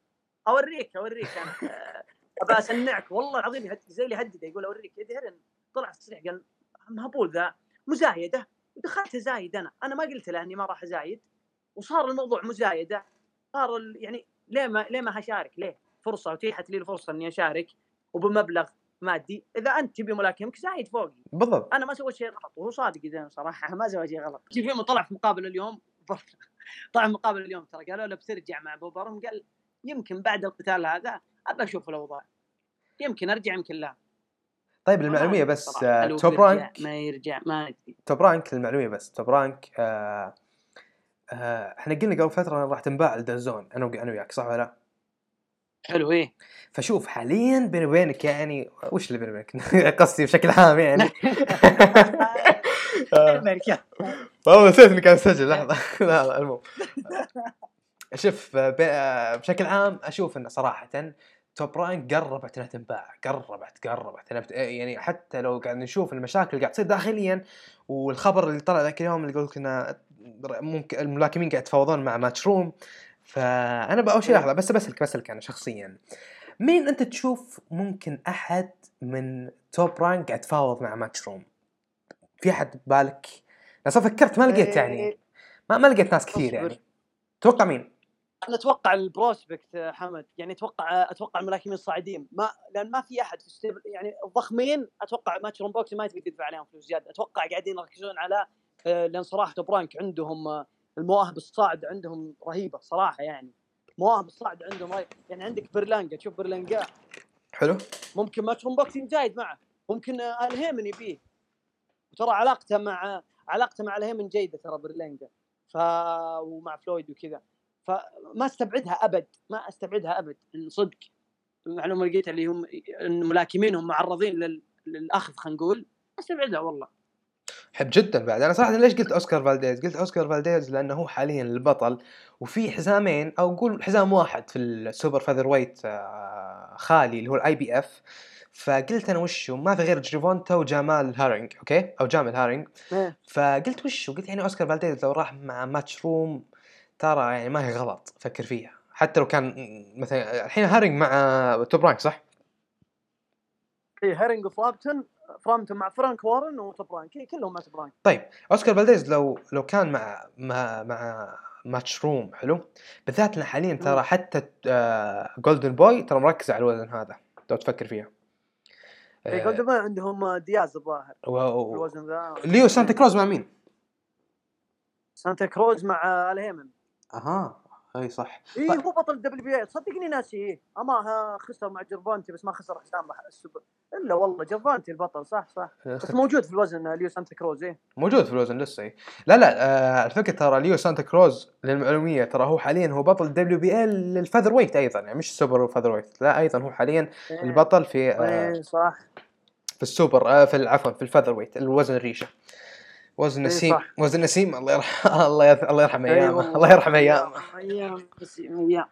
أوريك أوريك أنا. أبى أسنعك. والله العظيم زي اللي هدده يقول أوريك إيدي هيرن طلع في تصريح قال مهبول ذا مزايده ودخلت زايد أنا. أنا ما قلت له إني ما راح أزايد. وصار الموضوع مزايده صار يعني ليه ما ليه ما هشارك؟ ليه؟ فرصة اتيحت لي الفرصة إني أشارك. وبمبلغ مادي. إذا أنت تبي ملاكمك زايد فوقي. بالضبط. أنا ما سويت شيء غلط وهو صادق اذا صراحة. ما سوى شيء غلط. يوم طلع في مقابله اليوم طلع في مقابله اليوم ترى. قالوا له بترجع مع أبو برم. قال يمكن بعد القتال هذا أبى أشوف الأوضاع. يمكن أرجع يمكن لا. طيب المعلومية أدري بس. آه، Top Rank؟ ما يرجع ما ادري Top Rank المعلومية بس توب رانك آه آه إحنا قلنا قبل فترة راح تنباع ل DAZN أنا أنا وياك صح ولا لا؟ حلو إيه. فشوف حاليا بيني وبينك يعني وش اللي بيني وبينك؟ قصدي بشكل عام يعني. أمريكا والله نسيت إني كان اسجل لحظة. لا لا المهم. شوف ب- بشكل عام أشوف انه صراحة Top Rank قربت إنها تنباع قربت قربت أنا بت- يعني حتى لو قاعد نشوف المشاكل اللي قاعد تصير داخليا والخبر اللي طلع ذاك اليوم اللي يقول لك إنه ممكن الملاكمين قاعد يتفاوضون مع Matchroom فأنا بأول شيء لحظة بس بسألك بسألك أنا شخصيا. مين أنت تشوف ممكن أحد من Top Rank قاعد يتفاوض مع Matchroom في أحد ببالك؟ أنا فكرت ما لقيت يعني. إيه، ما, ما لقيت ناس كثير. يعني. توقع مين؟ أنا أتوقع ال prospect يا حمد يعني أتوقع أتوقع الملاكمين الصاعدين. ما لأن ما في أحد في ال stable يعني الضخمين أتوقع Matchroom Boxing ما تقدر تدفع عليهم فلوس زيادة. أتوقع قاعدين يركزون على آه، لأن صراحة Top Rank عندهم آه، المواهب الصاعد عندهم رهيبة صراحة يعني. مواهب الصاعد عندهم رهيبة. يعني عندك برلانجا تشوف برلانجا حلو. ممكن Matchroom Boxing جايد معه. ممكن آه، آل هيمن يبيه. وترى علاقته مع علاقته مع آل هيمن جيدة ترى برلانجا ف ومع فلويد وكذا. فما استبعدها أبد ما استبعدها أبد إن صدق المعلومة اللي لقيتها اللي هم إن ملاكمينهم معرضين لل... للأخذ خلينا نقول استبعدها والله. حب جدا بعد. أنا صراحة ليش قلت أوسكار فالديز؟ قلت أوسكار فالديز لأنه هو حاليا البطل وفي حزامين أو نقول حزام واحد في ال super featherweight آه، خالي اللي هو ال IBF فقلت أنا وشو؟ ما في غير جيرفونتا وجمال هارينج أوكي؟ أو جامل هارينج. إيه. فقلت وشو؟ قلت يعني أوسكار فالديز لو راح مع Matchroom ترى يعني ما هي غلط فكر فيها. حتى لو كان مثلا الحين هارينج مع Top Rank صح؟ اي هارينج وفرامتون فرامتون مع فرانك وارن و Top Rank. إيه، كلهم مع Top Rank. طيب أوسكار فالديز لو لو كان مع مع مع Matchroom حلو؟ بالذات حاليا ترى. حتى Golden Boy ترى مركز على الوزن هذا. لو تفكر فيها. اي آه، Golden Boy عندهم دياز الظاهر. الوزن ذا. ليو سانتا كروز مع مين؟ سانتا كروز مع آل هيمن أها أي صح. اي طيب. هو بطل ال WBA. صدقني ناسي. إيه اما خسر مع جيرفونتا بس ما خسر حسام السوبر. إلا والله جيرفونتا البطل صح صح. بس موجود في الوزن ليو سانتا كروز إيه. موجود في الوزن لسه إي. لا لا آه الفكرة ترى ليو سانتا كروز للمعلومية ترى هو حاليا هو بطل WBA لل featherweight أيضا يعني مش ال super featherweight لا أيضا هو حاليا إيه. البطل في آه إيه صح. في السوبر آه في عفوا في ال featherweight الوزن الريشة. وزن إيه نسيم صح. وزن نسيم الله يرحم الله يرحم الله يرحم إيه ايامه. الله يرحم ايامه أيام بس أيام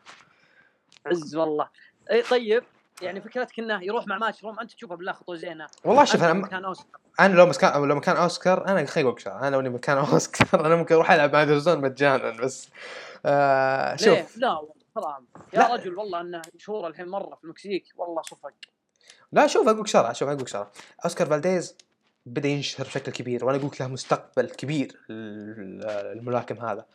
عز والله. اي طيب يعني فكرتك إنه يروح مع Matchroom أنت تشوفها بالله خطوة زينة. والله شوف أنا مكان أوسكار. أنا لو مكان لو مكان أوسكار أنا لك شغله أنا لو مكان أوسكار أنا ممكن أروح ألعب مع DAZN مجانا بس آه ليه؟ شوف لا والله حرام. يا لا. رجل والله إنه مشهور الحين مرة في المكسيك والله صفق. لا شوف أقول لك شغله شوف أقول لك شغله أوسكار فالديز. بدأ ينشهر بشكل كبير وأنا أقول لك له مستقبل كبير ال- الملاكم هذا.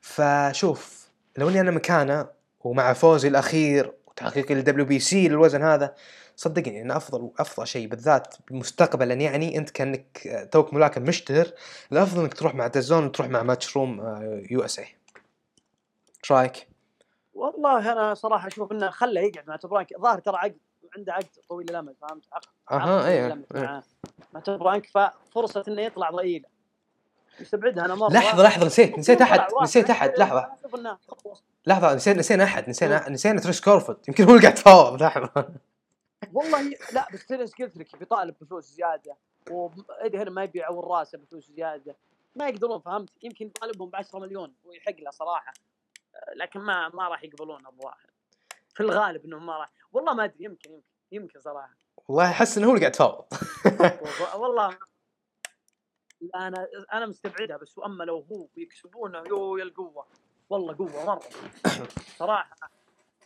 فشوف لو إني أنا مكانه ومع فوزي الأخير وتحقيق ال WBC للوزن هذا صدقني انه أفضل أفضل شيء بالذات مستقبلا يعني أنت كأنك توك ملاكم مشتهر الأفضل إنك تروح مع DAZN وتروح مع Matchroom USA إيش رأيك؟ والله أنا صراحة أشوف إنه خله يقعد مع Top Rank ظاهر ترى عقد عنده عقد طويل الامد فهمت؟ عقد أها الأمد إيه. مع مع Top Rank ففرصه إنه يطلع ضئيله يستبعدها أنا مره لحظة لحظة نسيت نسيت أحد. نسيت أحد لحظة. لحظة نسينا نسينا أحد نسينا نسينا تيرنس كروفورد. يمكن هو اللي قاعد يتفاوض. لحظة. والله لا بس تيرنس قلت لك بيطالب بفلوس زيادة. وإيدي هيرن ما يبي يعور راسه بفلوس زيادة. ما يقدرون فهمت؟ يمكن يطالبهم ب 10 مليون ويحق له صراحة. آه، لكن ما ما راح يقبلون الظاهر في الغالب انهم ما راح. والله ما أدري يمكن يمكن يمكن صراحة. والله أحس إنه هو اللي قاعد يتفاوض والله- لا أنا أنا مستبعدها بس وأما لو هو يكسبونه يو يا القوة. والله قوة مرة. صراحة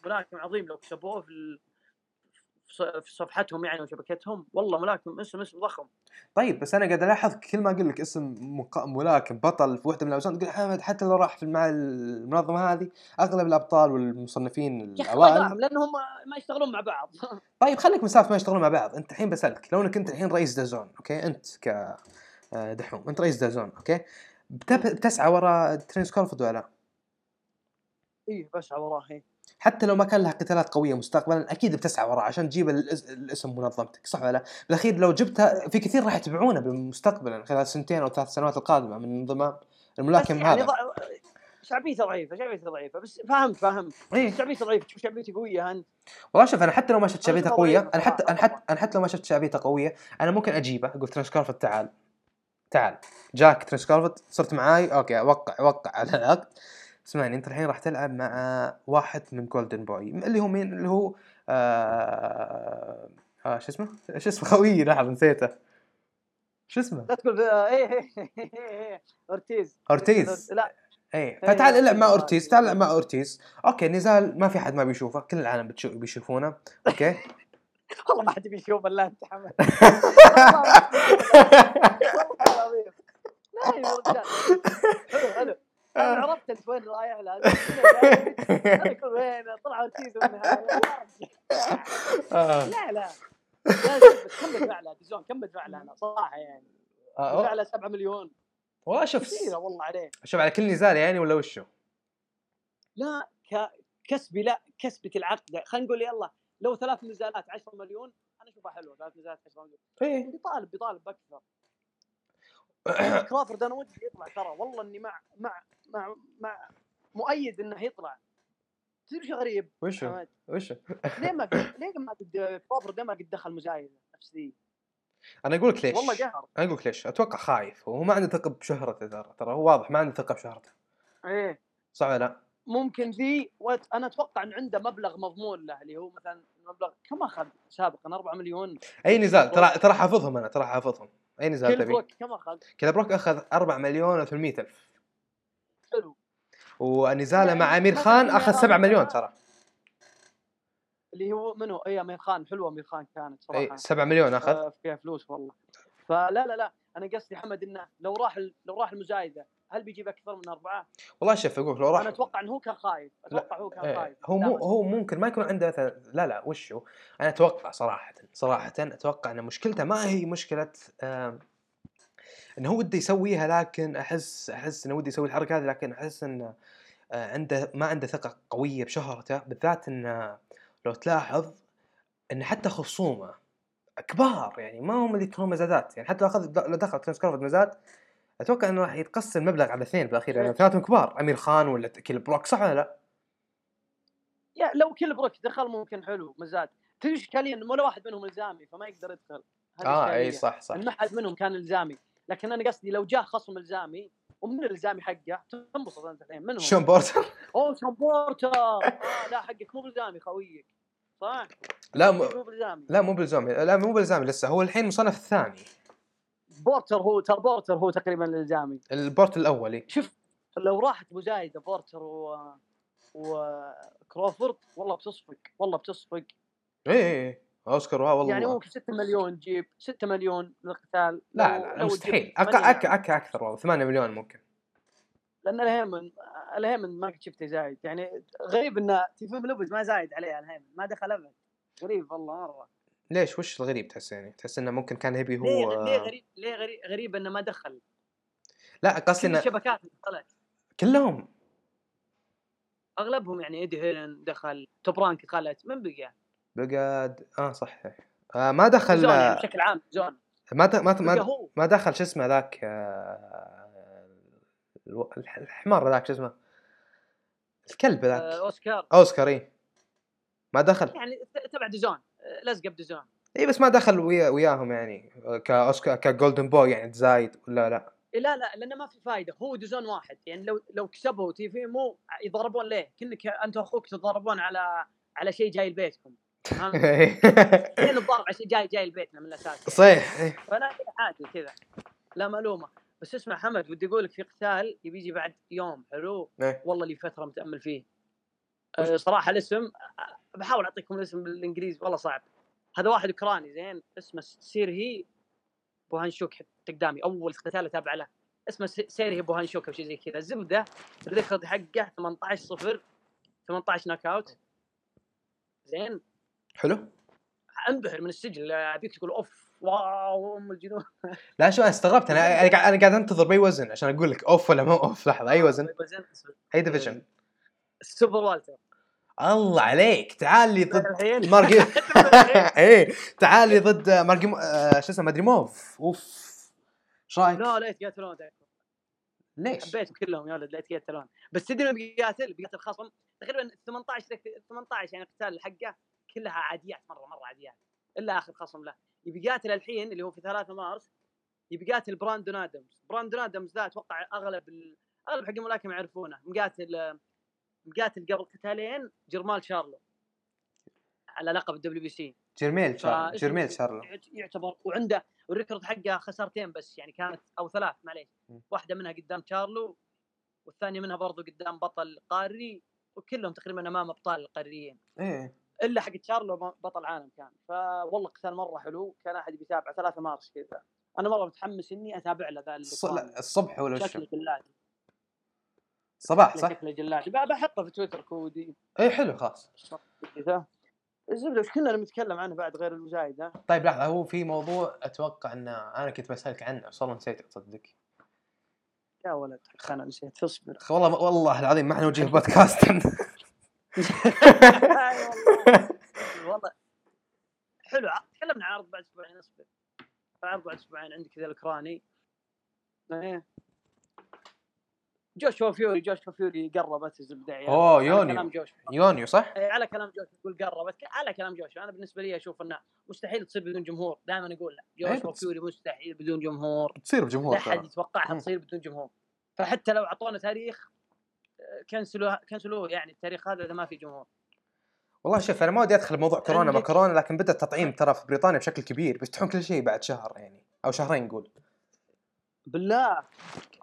ملاكم عظيم لو كسبوه في في صفحتهم يعني وشبكتهم. والله ملاكم اسم اسم ضخم. طيب بس أنا قاعد ألاحظ كل ما أقول لك اسم ملاكم بطل في وحدة من الاوزان تقول حمد حتى لو راح في مع المنظمة هذه أغلب الأبطال والمصنفين الأوائل لأنهم ما يشتغلون مع بعض. طيب خليك من سالفه ما يشتغلون مع بعض. أنت الحين بسألك لو أنك أنت الحين رئيس DAZN أوكي؟ أنت ك آه، دحوم أنت رئيس DAZN أوكي؟ بتسعى وراء تيرنس كروفورد ولا؟ لا؟ إيه بسعى وراه إيه. حتى لو ما كان لها قتالات قوية مستقبلا أكيد بتسعى وراء عشان تجيب الاسم منظمتك صح ولا لا؟ بالأخير لو جبتها في كثير راح يتبعونه بالمستقبلا خلال سنتين أو ثلاث سنوات القادمة من انضمام الملاكم يعني هذا. ض- شعبيته ضعيفة شعبيته ضعيفة بس فهمت فهمت. إيه. شعبيته ضعيفة تشوف شعبيته قوية انت والله شوف أنا حتى لو ما شفت شعبيته قوية أنا حتى أنا. حتى أنا حتى لو ما شفت شعبيته قوية أنا ممكن أجيبه. أقول تيرنس كروفورد تعال. تعال. جاك تيرنس كروفورد صرت معاي. أوكي أوقع وقع على العقد اسمعني أنت الحين راح تلعب مع واحد من Golden Boy اللي هو مين؟ اللي هو آه آه شو اسمه؟ شو اسمه؟ خويي لحظة نسيته. شو اسمه؟ لا تقول إيه إيه إيه، إيه، أورتيز. أورتيز. لا. إيه فتعال إيه، إلعب مع. أورتيز تعال إلعب مع أورتيز. أوكي نزال ما في حد ما بيشوفه كل العالم بتشوف بيشوفونه. أوكي. والله ما حد بيشوف إلا أنت حمد. والله العظيم. لا يا رجال حلو حلو. أنا عرفت أنت وين رايح له أنا أقول وين؟ طلع اورتيز بالنهايه آه. لا لا. كم بدفع له DAZN؟ كم بدفع له أنا صراحة يعني. بدفع آه. له 7 مليون. والله شوف كثيرة والله عليه شوف على كل نزال يعني ولا وشو؟ لا ك... كسبي لا كسبة العقد. خلينا نقول يلا لو ثلاث نزالات 10 مليون أنا أشوفها حلوة. ثلاث نزالات 10 مليون. إيه. بيطالب بيطالب باكثر كرافورد أنا ودي يطلع ترى والله إني مع مع مع مع مؤيد إنه يطلع تدري شو غريب وشو؟ حمد؟ وشو؟ ليه ما قد ليه ما قد كرافورد ما قد دخل مزايده نفس ذي أنا أقول لك ليش؟ والله قهر أنا أقول لك ليش؟ أتوقع خايف وهو ما عنده ثقة بشهرته ترى ترى هو واضح ما عنده ثقة بشهرته إيه صح ولا لا؟ ممكن ذي وت... أنا أتوقع إن عنده مبلغ مضمون له اللي هو مثلا مبلغ كم أخذ سابقا 4 مليون أي نزال ترى ترى حافظهم أنا ترى حافظهم اي نزال تبي؟ بروك كم أخذ؟ كذا بروك أخذ 4 مليون و800 ألف. حلو. ونزالة يعني مع أمير ما خان أخذ يا 7 رب. مليون ترى. اللي هو منو؟ إي أمير خان حلوة أمير خان كانت صراحة. اي 7 مليون أخذ. آه، فيها فلوس والله. فلا لا لا أنا قصدي حمد إنه لو راح لو راح المزايده هل بيجيب أكثر من أربعة؟ والله شوف أقول لو راح أنا أتوقع إنه هو كان خايف أتوقع هو كان إيه، خايف. هو مو هو ممكن ما يكون عنده مثلا لا لا وشو؟ أنا أتوقع صراحة صراحة أتوقع إن مشكلته ما هي مشكلة آم، انه هو وده يسويها لكن احس أحس إنه وده يسوي الحركة هذه لكن أحس إنه آه، عنده ما عنده ثقة قوية بشهرته. بالذات انه لو تلاحظ إن حتى خصومه كبار يعني ما هم اللي يكونون مزادات. يعني حتى لو اخذ لو دخل تيرنس كروفورد مزاد أتوقع إنه راح يتقسم المبلغ على اثنين بالأخير لأن إيه. اثنيناتهم كبار. أمير خان ولا كيل بروك صح ولا لا؟ يا لو كيل بروك دخل ممكن حلو مزاد. تدري اشكاليه إنه ولا واحد منهم إلزامي فما يقدر يدخل. آه. إي صح صح. ما حد منهم كان إلزامي. لكن أنا قصدي لو جاء خصم إلزامي ومن الزامي حقه تنبسط أنت الحين منهم. شون بورتر. اوه شون بورتر. آه لا حقك مو بإلزامي خويك. صح؟ لا مو بإلزامي. لا مو بإلزامي. لا مو بإلزامي لسه. هو الحين مصنف الثاني. بورتر هو ترى بورتر هو تقريبا الإلزامي. البورت الأولي. شوف لو راحت مزايده بورتر و وكروفورد والله بتصفق والله بتصفق. اي اي اي أوسكار وا والله يعني ممكن 6 مليون تجيب 6 مليون للقتال. لا لا مستحيل. أك... أك... أك... أكثر والله. 8 مليون ممكن. لأن الهيمون الهيمون ما قد شفته زايد. يعني غريب انه تيوفيمو لوبيز ما زايد عليه الهيمون ما دخل أبد. غريب والله مرة. ليش؟ وش الغريب تحس يعني؟ تحس إنه ممكن كان يبي ليه هو ليه غريب ليه غريب غريب إنه ما دخل؟ لا قصدي إنه الشبكات دخلت كلهم. أغلبهم يعني إيدي هيرن دخل Top Rank دخلت من بقى؟ بقى آه صح آه ما دخل DAZN يعني بشكل عام DAZN ما د... ما ما, هو. ما دخل شو اسمه ذاك آه... الحمار ذاك شو اسمه؟ الكلب آه، ذاك أوسكار. أوسكار إي. ما دخل. يعني تبع DAZN آه، لزقه ب DAZN اي بس ما دخل ويا وياهم يعني كأوسكار ك Golden Boy يعني زايد ولا لا؟ إيه لا لا لأنه ما في فائده هو DAZN واحد يعني لو لو كسبوا تيوفيمو يضربون ليه؟ كأنك أنت وأخوك تتضاربون على على شيء جاي لبيتكم؟ ليه نتضارب على شيء جاي جاي لبيتنا من الأساس. صحيح إيه. فلا عادي كذا. لا ملومه بس اسمع حمد ودي أقول لك في قتال يبي يجي بعد يوم حلو؟ إيه. والله لي فترة متأمل فيه. صراحة الاسم أه، بحاول أعطيكم الاسم بالإنجليزي والله صعب. هذا واحد أوكراني زين اسمه سيرهي بوهاتشوك حتى قدامي أول قتال أتابع له. اسمه سيرهي بوهاتشوك أو شيء زي كذا. الزبده ال record حقه 18 0 18 knockout زين؟ حلو. أنبهر من السجل أبيك تقول أوف wow أم الجنون. لا شو استغربت أنا أنا قاعد أنا قاعد أنتظر بأي وزن عشان أقول لك أوف ولا مو أوف. لحظة أي وزن؟ اي division ال super welter. الله عليك تعال لي ضد مارجي إيه تعال لي ضد مارجي آه، شو اسمه مدري موف. أوف. إيش رأيك؟ لا لا يتقاتلون. ليش؟ حبيتهم كلهم يا ولد لا يتقاتلون. بس تدري بيقاتل؟ بيقاتل خصم تقريبا 18 لك- 18 يعني القتال حقه كلها عاديات مرة مرة عاديات. إلا آخر خصم له يبي يقاتل الحين اللي هو في 3 مارس يبي يقاتل براندون آدمز. براندون آدمز ذا أتوقع أغلب ال... أغلب حق الملاكمة يعرفونه. مقاتل مقاتل قبل قتالين جرمال شارلو. على لقب ال WBC. جرميل شارلو جرميل شارلو. يعت- يعتبر وعنده ال record حقه خسارتين بس يعني كانت أو ثلاث معليش. واحدة منها قدام شارلو والثانية منها برضو قدام بطل قاري وكلهم تقريبا أمام أبطال القاريين إيه. إلا حق شارلو بطل عالم كان. فوالله قتال مرة حلو كان أحد بيتابع 3 مارس كذا. أنا مرة متحمس إني أتابع له ذا الصبح ولا جلادي صباح صح؟ شكله جلادي ب- بحطه في تويتر كودي إي حلو خلاص. الزبدة وش كنا نتكلم عنه بعد غير المزايد ها؟ طيب لحظة هو في موضوع أتوقع إن أنا كنت بسألك عنه بس والله نسيت تصدق يا ولد أنا نسيت اصبر. والله والله العظيم ما إحنا نوجه بودكاست. والله. حلو تكلمنا عن عرض بعد أسبوعين اصبر. عرض بعد أسبوعين عندك ذا الاوكراني إيه. جوشوا فيوري جوشوا فيوري قربت الزبده. أوه، على يونيو. يونيو صح؟ إيه، على كلام جوش يقول قربت. على كلام جوش أنا بالنسبة لي أشوف إنه مستحيل تصير بدون جمهور. دائما أقول لا. إيه، جوش بس- فيوري مستحيل بدون جمهور. تصير لا بجمهور احد ترى. يتوقعها. تصير بدون جمهور. فحتى لو أعطونا تاريخ آه، كنسلوه كنسلوه يعني. التاريخ هذا إذا ما في جمهور. والله شوف أنا ما ودي أدخل بموضوع كورونا. ما كورونا لكن بدأ التطعيم ترى في بريطانيا بشكل كبير. بيفتحون كل شيء بعد شهر يعني أو شهرين نقول. بالله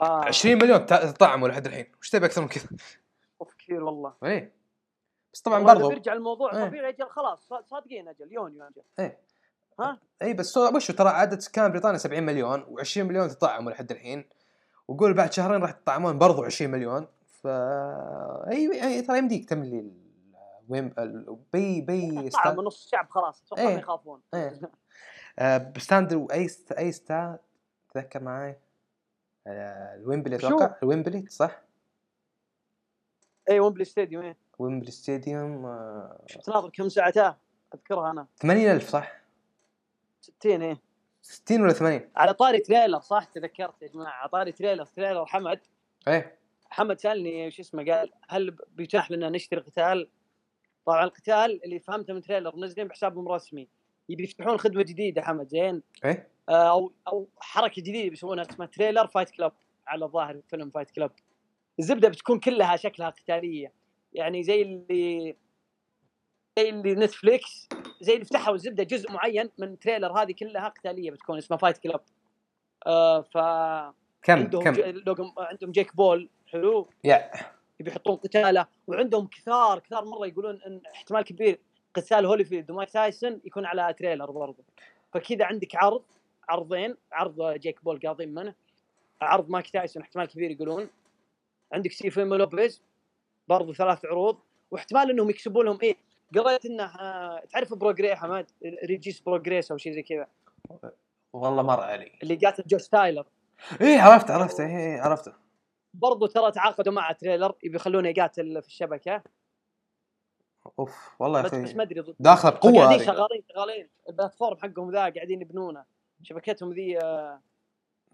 آه 20 مليون تطعموا لحد الحين وش تبي أكثر من كذا؟ أوف كثير والله إيه بس طبعا برضو بيرجع الموضوع إيه. طبيعي أجل خلاص صا- صادقين أجل يونيو أجل إيه ها؟ اي بس وشو ترى عدد سكان بريطانيا 70 مليون و20 مليون تطعموا لحد الحين وقول بعد شهرين راح تطعمون برضو 20 مليون ف إي إي ترى يمديك تملي وين بي بي طعم. نص الشعب خلاص أتوقع إيه. ما يخافون إيه. آه، بستاند أي. أي ستا تذكر معي الويمبلي شو؟ أتوقع الويمبلي صح؟ اي ويمبلي ستاديوم إيه. ويمبلي ستاديوم آه، شفت ناظر كم ساعته؟ أذكرها أنا. 80000 صح؟ 60 إيه. 60 ولا 80 على طاري Triller صح؟ تذكرت يا جماعة على طاري Triller Triller حمد. إيه. محمد سألني وش اسمه قال هل بيتاح لنا نشتري قتال؟ طبعا القتال اللي فهمته من Triller منزلين بحسابهم الرسمي يبي يفتحون خدمة جديدة حمد زين. إيه. آه، أو أو حركة جديدة بيسوونها اسمها Triller Fight Club. على الظاهر فيلم Fight Club. الزبدة بتكون كلها شكلها قتالية. يعني زي اللي زي اللي Netflix زي اللي فتحوا الزبدة جزء معين من Triller هذه كلها قتالية بتكون اسمها Fight Club. آه ف كم عندهم كم؟ ج... عندهم جيك بول حلو. يا. يبي يحطون قتاله. وعندهم كثار كثار مرة يقولون إن احتمال كبير قتال هوليفيلد ومايك تايسون يكون على Triller برضه. فكذا عندك عرض. عرضين عرض جيك بول قاضين منه عرض مايك تايسون احتمال كبير يقولون. عندك تيفيمو لوبيز برضو ثلاث عروض واحتمال إنهم يكسبوا لهم إيه؟ قريت إنه آه، تعرف بروجري حماد؟ ريجيس بروجريس أو شيء زي كذا. والله مر علي. اللي قاتل جوش تايلر. إيه عرفت عرفت إيه إيه، عرفته. برضو ترى تعاقدوا مع Triller يبي يخلونه يقاتل في الشبكة. أوف والله يا بس, بس أخي ما أدري داخله بقوه قاعدين شغالين شغالين. ال platform حقهم ذا قاعدين يبنونه. شبكتهم ذي آه،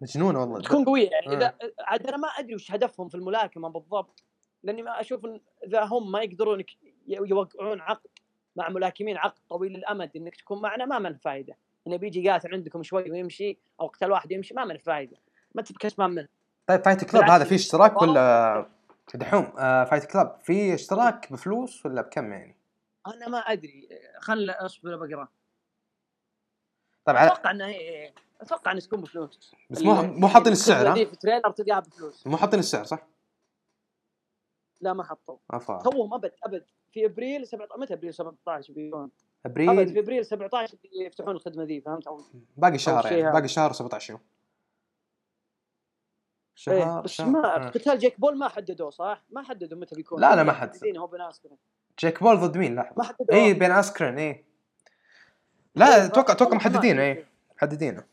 مجنونه والله. تكون قوية يعني. إذا عاد أنا ما أدري وش هدفهم في الملاكمة بالضبط لأني ما أشوف إن إذا هم ما يقدرون يوقعون عقد مع ملاكمين عقد طويل الامد إنك تكون معنا ما من فائده إنه بيجي قاتل عندكم شوي ويمشي أو قتال واحد يمشي ما من فائده ما انت بكسبان منه طيب Fight Club. هذا فيه اشتراك ولا دحوم؟ آه Fight Club في اشتراك بفلوس ولا بكم يعني؟ أنا ما أدري. خل أصبر بقرا على أتوقع إنه هي- أتوقع إنه تكون بفلوس. بس مو ال- مو حاطين السعر الخدمة ذي ها؟ في Triller تلقاها بفلوس. مو حاطين السعر صح؟ لا ما حطوا افا توهم أبد أبد. في أبريل 17 متى أبريل 17 بيكون أبد في أبريل ابريل 17 يفتحون الخدمة ذي فهمت؟ أو باقي شهر يعني. باقي شهر 17 يوم. إيه شهر بس شهر. ما. قتال جيك بول ما حددوه صح؟ ما حددوا متى بيكون. لا، لا، ما حدد. محددين هو بين اسكرين جيك بول ضد مين؟ ما لحظه حددوا اي بين اسكرين اي لا أتوقع أتوقع محددين اي محددينه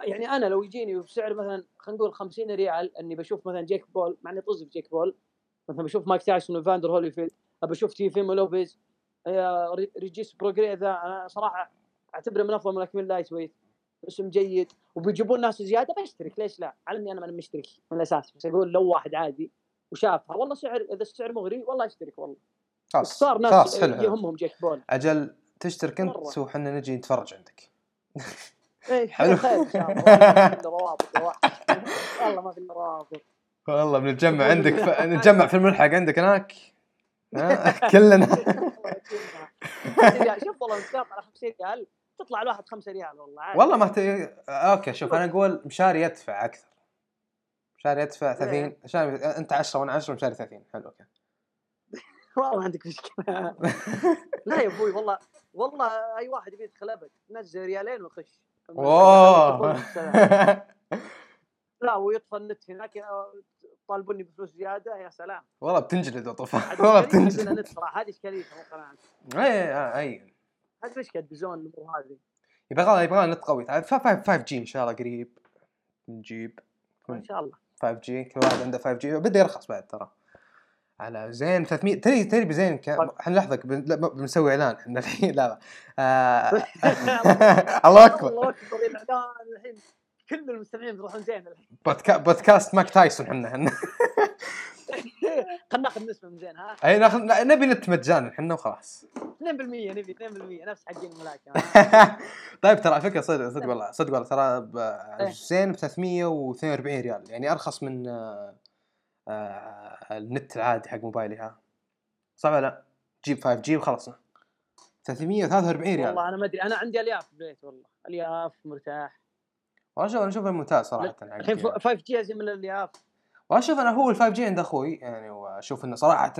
يعني أنا لو يجيني بسعر مثلا خلينا نقول 50 ريال إني بشوف مثلا جيك بول مع إني طز في جيك بول مثلا بشوف مايك تايسون وفاندر هوليفيلد ابى أشوف تيفيمو لوبيز آه، ري- ريجيس بروجري ذا أنا صراحة أعتبره من أفضل ملاكمين ال lightweight. اسم جيد وبيجيبون ناس زيادة بشترك ليش لا؟ على اني أنا ماني مشترك من الأساس بس أقول لو واحد عادي وشافها والله سعر إذا السعر مغري والله أشترك والله. خلاص صار ناس خلاص حلو. يهمهم جيك بول. أجل تشترك انت. وحنا نجي نتفرج عندك. اي حلو. خير إن شاء الله. والله ما في روابط. والله بنتجمع عندك ف... نتجمع في الملحق عندك هناك؟ كلنا. شوف والله نتقاطع على 50 ريال. تطلع الواحد 5 ريال والله عادي. والله ما ت... أوكي شوف أنا أقول مشاري يدفع أكثر. مشاري يدفع 30 مشاري أنت 10 وأنا 10 مشاري 30 حلو أوكي. والله عندك مشكلة. لا يا أبوي والله والله أي واحد يبي يدخل ابد نزل ريالين أوه! لا ويطفى النت هناك طالبوني بفلوس زيادة يا سلام. والله بتنجلد وطفى عاد والله بتنجلد صراحة هذه اشكاليتها مو اي اي هذه مشكله بزون الأمور هذه؟ يبغى يبغى نت قوي. 5 G إن شاء الله قريب. نجيب. إن شاء الله. 5 G كل واحد عنده 5 G. بدا يرخص بعد ترى. على زين 300 تدري تدري بزين طيب. إحنا لحظه بنسوي إعلان إحنا الحين لا لا. آه، الله أكبر. الله أكبر الاعلان الحين. كل المستمعين بيروحون زين الحين. بودكا... بودكاست ماك تايسون إحنا إحنا. خلينا ناخذ نسبة من زين ها؟ أي ناخذ نبي نت مجانا إحنا وخلاص. 2% نبي 2% نفس حقين الملاكمه طيب ترى على فكرة صدق صدق والله صدق والله. ترى إيه. زين ب 342 ريال يعني أرخص من آه، النت العادي حق موبايلي ها. صح ولا لا؟ جيب 5 G وخلصنا 343 ريال. والله أنا ما أدري. أنا عندي ألياف في البيت والله. ألياف مرتاح. والله شوف أنا اشوفه ممتاز صراحة حق- الحين 5 G أزين من الياف والله شوف أنا هو ال 5 G عند أخوي يعني وأشوف إنه صراحة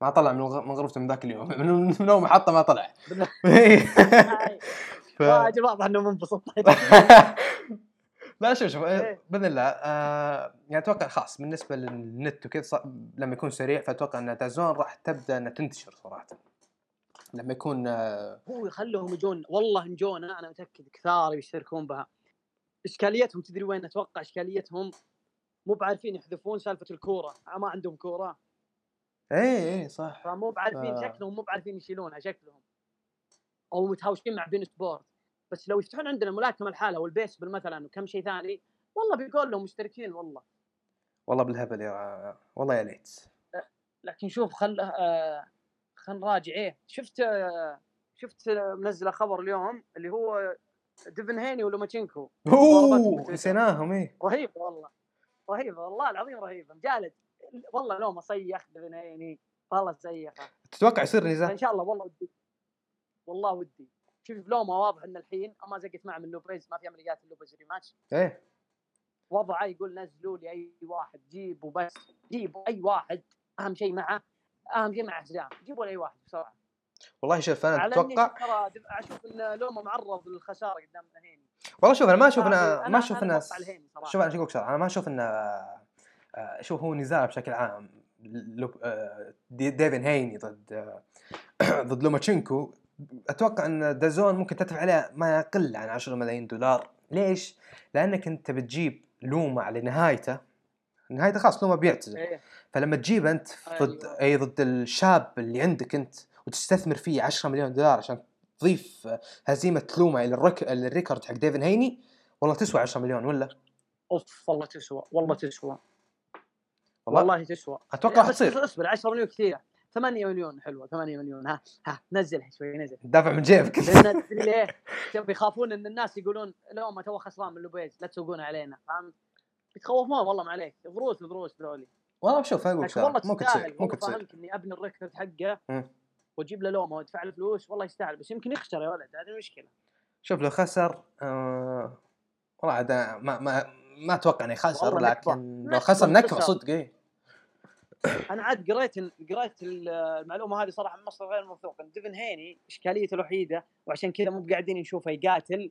ما طلع من من غرفته من ذاك اليوم. من أول ما حطه ما طلع. ف... واضح إنه منبسط. لا شوف شوف إيه. بإذن الله آه يعني أتوقع خاص بالنسبة للنت وكذا لما يكون سريع فأتوقع إن دازون راح تبدأ إنها تنتشر صراحة. لما يكون آه هو يخلهم يجون والله إن جونا أنا متأكد كثار يشتركون بها. إشكاليتهم تدري وين؟ أتوقع إشكاليتهم مو بعارفين يحذفون سالفة الكورة ما عندهم كورة. اي اي صح. فمو بعارفين آه. شكلهم مو بعارفين يشيلونها شكلهم. أو متهاوشين مع beIN Sport بس لو يفتحون عندنا الملاكمه الحالة والبيسبول مثلا وكم شيء ثاني والله بيقول لهم مشتركين والله. والله بالهبل يا والله يا ليت. لكن شوف خل آه خل نراجع إيه شفت آه شفت منزله خبر اليوم اللي هو ديفن هيني ولوماتشينكو؟ أوه. نسيناهم إيه. رهيبه والله رهيبه والله العظيم رهيبه مجالد والله لو ما صيخ ديفن هيني والله صيخه. تتوقع يصير نزاع؟ فان شاء الله والله ودي والله ودي. شوف لوما واضح إن الحين ما زقت معه من لوبيز ما في عمليات اللوبيز ريماتش. إيه. وضعه يقول نزلوا لي أي واحد جيبوا بس جيبوا أي واحد. أهم شيء معه أهم شيء مع حزام جيبوا لي أي واحد بسرعة. والله شوف أنا أتوقع أشوف إن لوما معرض للخسارة قدام هيني. والله شوف أنا ما أشوف أنا ما أشوف صراحة. شوف أنا أقول أنا ما أشوف إنه آه، شوف هو نزاع بشكل عام آه، دي- ديفن هيني ضد آه، ضد لوماتشينكو. أتوقع إن DAZN ممكن تدفع عليه ما يقل عن 10 ملايين دولار ليش؟ لأنك أنت بتجيب لوما على نهايته نهايته خلاص لوما بيعتزل إيه. فلما تجيب أنت ضد أيوة. اي ضد الشاب اللي عندك أنت وتستثمر فيه 10 مليون دولار عشان تضيف هزيمة لوما إلى ال rec... ال record حق ديفن هيني والله تسوى 10 مليون ولا؟ أوف والله تسوى والله تسوى والله, والله تسوى أتوقع بس حتصير اصبر 10 مليون كثيره 8 مليون حلوة 8 مليون. ها ها نزلها شوي نزل. دافع من جيبك. لأن ليه؟ شوف يخافون إن الناس يقولون لوما تو خسران من لوبيز لا تسوقون علينا فهمت؟ يتخوفون والله ما عليك. ضروس ضروس ذولي. والله شوف أقول لكن والله لك ممكن تصير ممكن تصير فاهمك إني أبني ال record حقه. وأجيب له لومه وأدفع له فلوس والله يستاهل. بس يمكن يخسر يا ولد هذه المشكلة شوف لو خسر آه والله عاد ما ما ما أتوقع إنه يخسر. لكن لو خسر نكبة. صدق إيه. أنا عاد قريت قريت المعلومة هذه صراحة من مصدر غير موثوق. ان ديفن هيني إشكاليته الوحيدة وعشان كذا مو قاعدين نشوفه يقاتل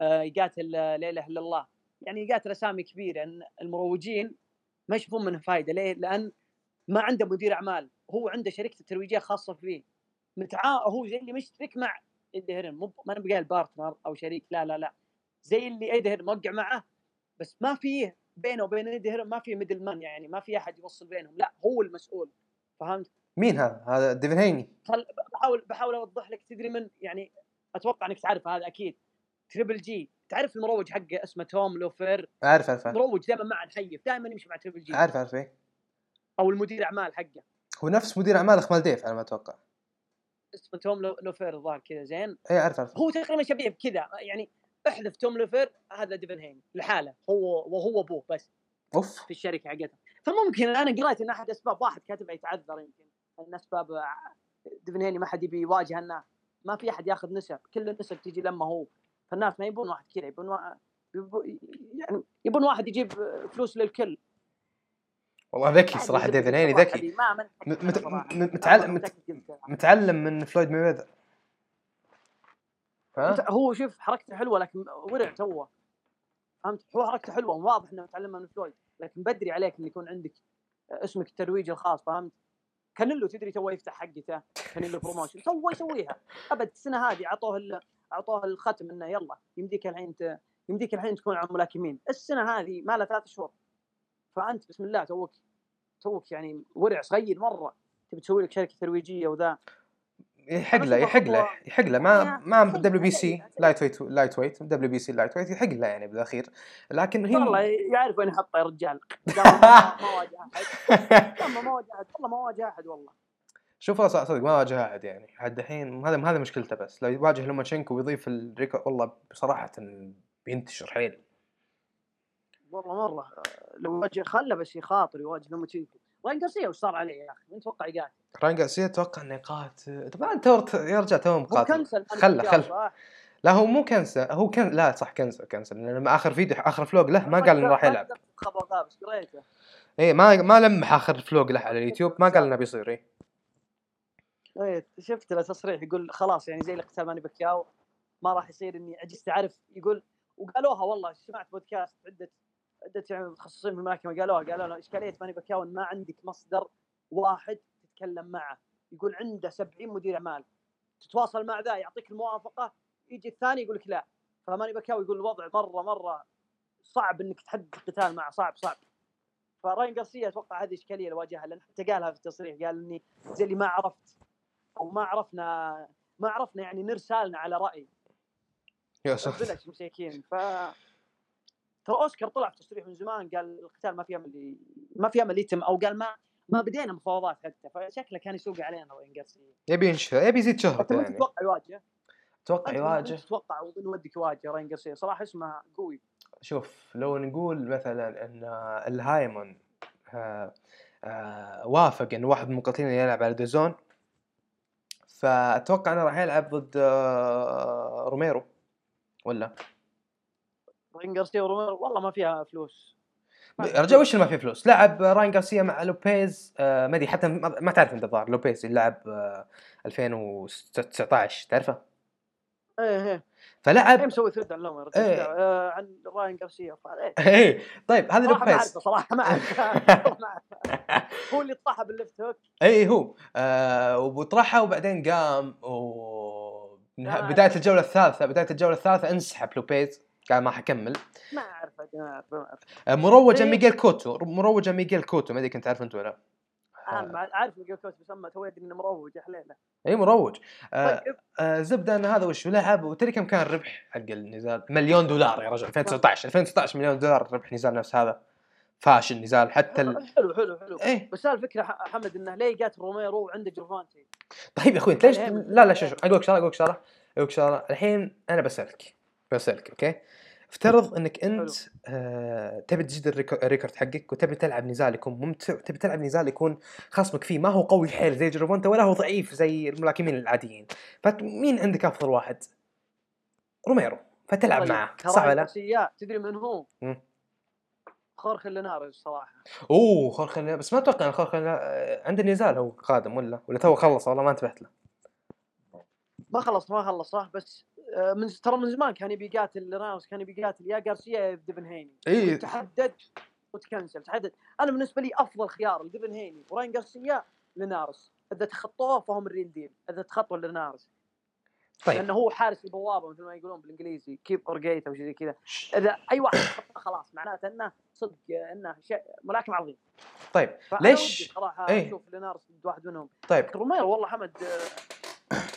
آه، يقاتل آه، لا إله إلا الله. يعني يقاتل أسامي كبيرة إن المروجين ما يشوفون منه فائده ليه؟ لأن ما عنده مدير أعمال. هو عنده شركته الترويجيه خاصة فيه. متعا هو زي اللي مشترك مع ايدي هيرن. مو ما بقال partner أو شريك لا لا لا. زي اللي ايدي هيرن موقع معه بس ما فيه بينه وبين ايدي هيرن ما في middle man يعني ما في أحد يوصل بينهم لا هو المسؤول فهمت؟ مين هذا؟ هذا ديفن هيني. خل بحاول بحاول أوضح لك تدري من؟ يعني أتوقع إنك تعرف هذا أكيد. Triple G تعرف المروج حقه اسمه توم لوفير؟ عارف عارف مروج دائما مع نحيف دائما يمشي مع Triple G عارف عارف إيه. أو المدير أعمال حقه. هو نفس مدير أعمال أخمال ديف على ما أتوقع. اسمه توم لو- لوفير الظاهر كذا زين؟ اي عارف عارف هو تقريبا شبيه بكذا يعني احذف توم لوفير هذا ديفن هيني لحاله هو وهو ابوه بس. أوف. في الشركة حقتها فممكن أنا قريت إن أحد أسباب واحد كاتبها يتعذر يمكن إن أسباب ع- ديفن هيني ما حد يبي يواجه الناس ما في أحد ياخذ نسب كل النسب تجي لما هو. فالناس ما يبون واحد كذا يبون يعني يبون واحد يجيب فلوس للكل. والله ذكي صراحة ديفن هيني ذكي. متعلم مت- متعلم من فلويد ميوذر هو شوف حركته حلوة لكن ورع توه. فهمت؟ هو حركته حلوة واضح إنه متعلمها من فلويد لكن بدري عليك إن يكون عندك اسمك الترويجي الخاص فهمت؟ كانيلو تدري تو يفتح حقته كانيلو Promotion تو يسويها. أبد السنة هذه أعطوه أعطوه الختم إنه يلا يمديك الحين ت... يمديك الحين تكون على الملاكمين. السنة هذه ما لها ثلاث شهور. فأنت بسم الله توك توك يعني ورع صغير مرة. تبي تسوي لك شركة ترويجية وذا. يحق له يحق له يحق له ما ما دبليو بي سي لايت ويت لايت ويت دبليو بي سي لايت ويت يحق له يعني بالأخير. لكن والله هي يعرف وين يحطه يا رجال. ما واجه أحد. قام ما واجه أحد والله ما واجه أحد والله. شوف والله صدق ما واجه أحد يعني. حد الحين هذا هذا مشكلته بس. لو يواجه لوماتشينكو ويضيف ال record والله بصراحة بينتشر حيل. والله مره لو واجه خله بس يخاطر يواجه لوماتشينكو. راين قارسيا وش صار عليه يا أخي؟ من توقع يقاتل؟ راين جارسيا أتوقع إنه يقاتل. طبعا انت يا رجال تو مقاتل cancel خله خله؟ لا هو مو cancel. هو كان لا صح cancel cancel. لأن لما آخر فيديو آخر vlog له ما قال إنه راح يلعب. خبر ذا بس قريته؟ اي ما ما لمح آخر فلوق له على اليوتيوب ما قال إنه بيصير اي إيه شفت له تصريح يقول خلاص يعني زي القتال ماني بكاو ما راح يصير إني عجزت اعرف يقول وقالوها والله سمعت بودكاست عدة عدة يعني متخصصين في الملاكمة قالوها قالوا له إشكالية ماني بكاو إن ما عندك مصدر واحد تتكلم معه. يقول عنده 70 مدير أعمال. تتواصل مع ذا يعطيك الموافقة يجي الثاني يقول لك لا. فماني بكاو يقول الوضع مرة مرة صعب إنك تحدد قتال معه صعب صعب. فراين جارسيا أتوقع هذه إشكالية اللي واجهها لأن حتى قالها في التصريح قال إني زي اللي ما عرفت أو ما عرفنا ما عرفنا يعني نرسالنا على رأي. يا ساتر. مساكين ف ترى أوسكار طلع في تصريح من زمان قال القتال ما في أمل ما في أمل يتم أو قال ما ما بدينا مفاوضات حتى فشكله كان يسوق علينا وين قاسية يبي ينشر يبي يزيد شهرته يعني. تتوقع يواجه أتوقع يواجه تتوقع ومن ودك يواجه راين قارسيا صراحة اسمه قوي. شوف لو نقول مثلا إن آل هايمون آه آه وافق إن واحد من المقاتلين يلعب على DAZN فأتوقع إنه راح يلعب ضد آه روميرو ولا؟ راين جارسيا وروميرو والله ما فيها فلوس يا رجال وش اللي ما فيه فلوس؟ لعب راين غارسيا مع لوبيز آه ما أدري حتى ما تعرف انت الظاهر لوبيز اللي لعب آه 2019 تعرفه؟ إيه إيه إيه فلعب مسوي thread عن لومر إيه. آه عن راين جارسيا. إيه طيب هذا صراحة ما لوبيز أعرفه صراحة ما أعرفه. هو اللي طاح بال left hook اي هو آه وطرحها وبعدين قام و بداية. الجولة الثالثة بداية الجولة الثالثة انسحب لوبيز قال ما حكمل. ما أعرفه ما أعرفه ما أعرفه. آه مروجة إيه. ميغيل كوتو مروجة ميغيل كوتو ما أدري كنت عارف أنت ولا أنا ما عارف ميجل كوت بس اما تو ادري إنه مروج حليله. إي مروج. آه طيب. آه زبده ان هذا وش لعب وتدري كم كان الربح حق النزال؟ مليون دولار يا رجل 2019 2019 مليون دولار ربح نزال نفس هذا. فاشل نزال حتى ال... حلو حلو حلو. إيه بس الفكرة حمد إنه ليه قاتل روميرو وعنده جرفانتي طيب يا أخوي أنت ليش إيه. لا لا شوف شوف أقول لك شغلة أقول لك شغلة أقول لك شغلة. الحين أنا بسألك. بسألك okay افترض إنك أنت آه تبي تزيد ال rec- ال record حقك وتبي تلعب نزال يكون ممتع وتبي تلعب نزال يكون خصمك فيه ما هو قوي حيل زي جيروفونتا ولا هو ضعيف زي الملاكمين العاديين فمين عندك أفضل واحد؟ روميرو فتلعب طيب، معه صح ولا؟ تدري من هو؟ مم. خورخ ليناريز صراحة أوه خورخي بس ما أتوقع إن خورخي آه، عنده نزال هو قادم ولا ولا تو خلص والله ما انتبهت له ما خلص ما خلص صح بس من ترى من زمان كان يبي يقاتل ليناريز كان يبي يقاتل يا جارسيا يا ديفن هيني. اي تحدد وتكنسل تحدد. أنا بالنسبة لي أفضل خيار لديفن هيني وراين جارسيا ليناريز إذا تخطوه فهم ال real deal إذا تخطوا ليناريز طيب. لأنه هو حارس البوابة مثل ما يقولون بالإنجليزي keeper gate أو شيء زي كذا. إذا أي واحد خلاص معناته إنه صدق إنه شيء ملاكم عظيم. طيب ليش؟ صراحة إيه. أشوف لينارس ضد واحد منهم. طيب. روميرو والله حمد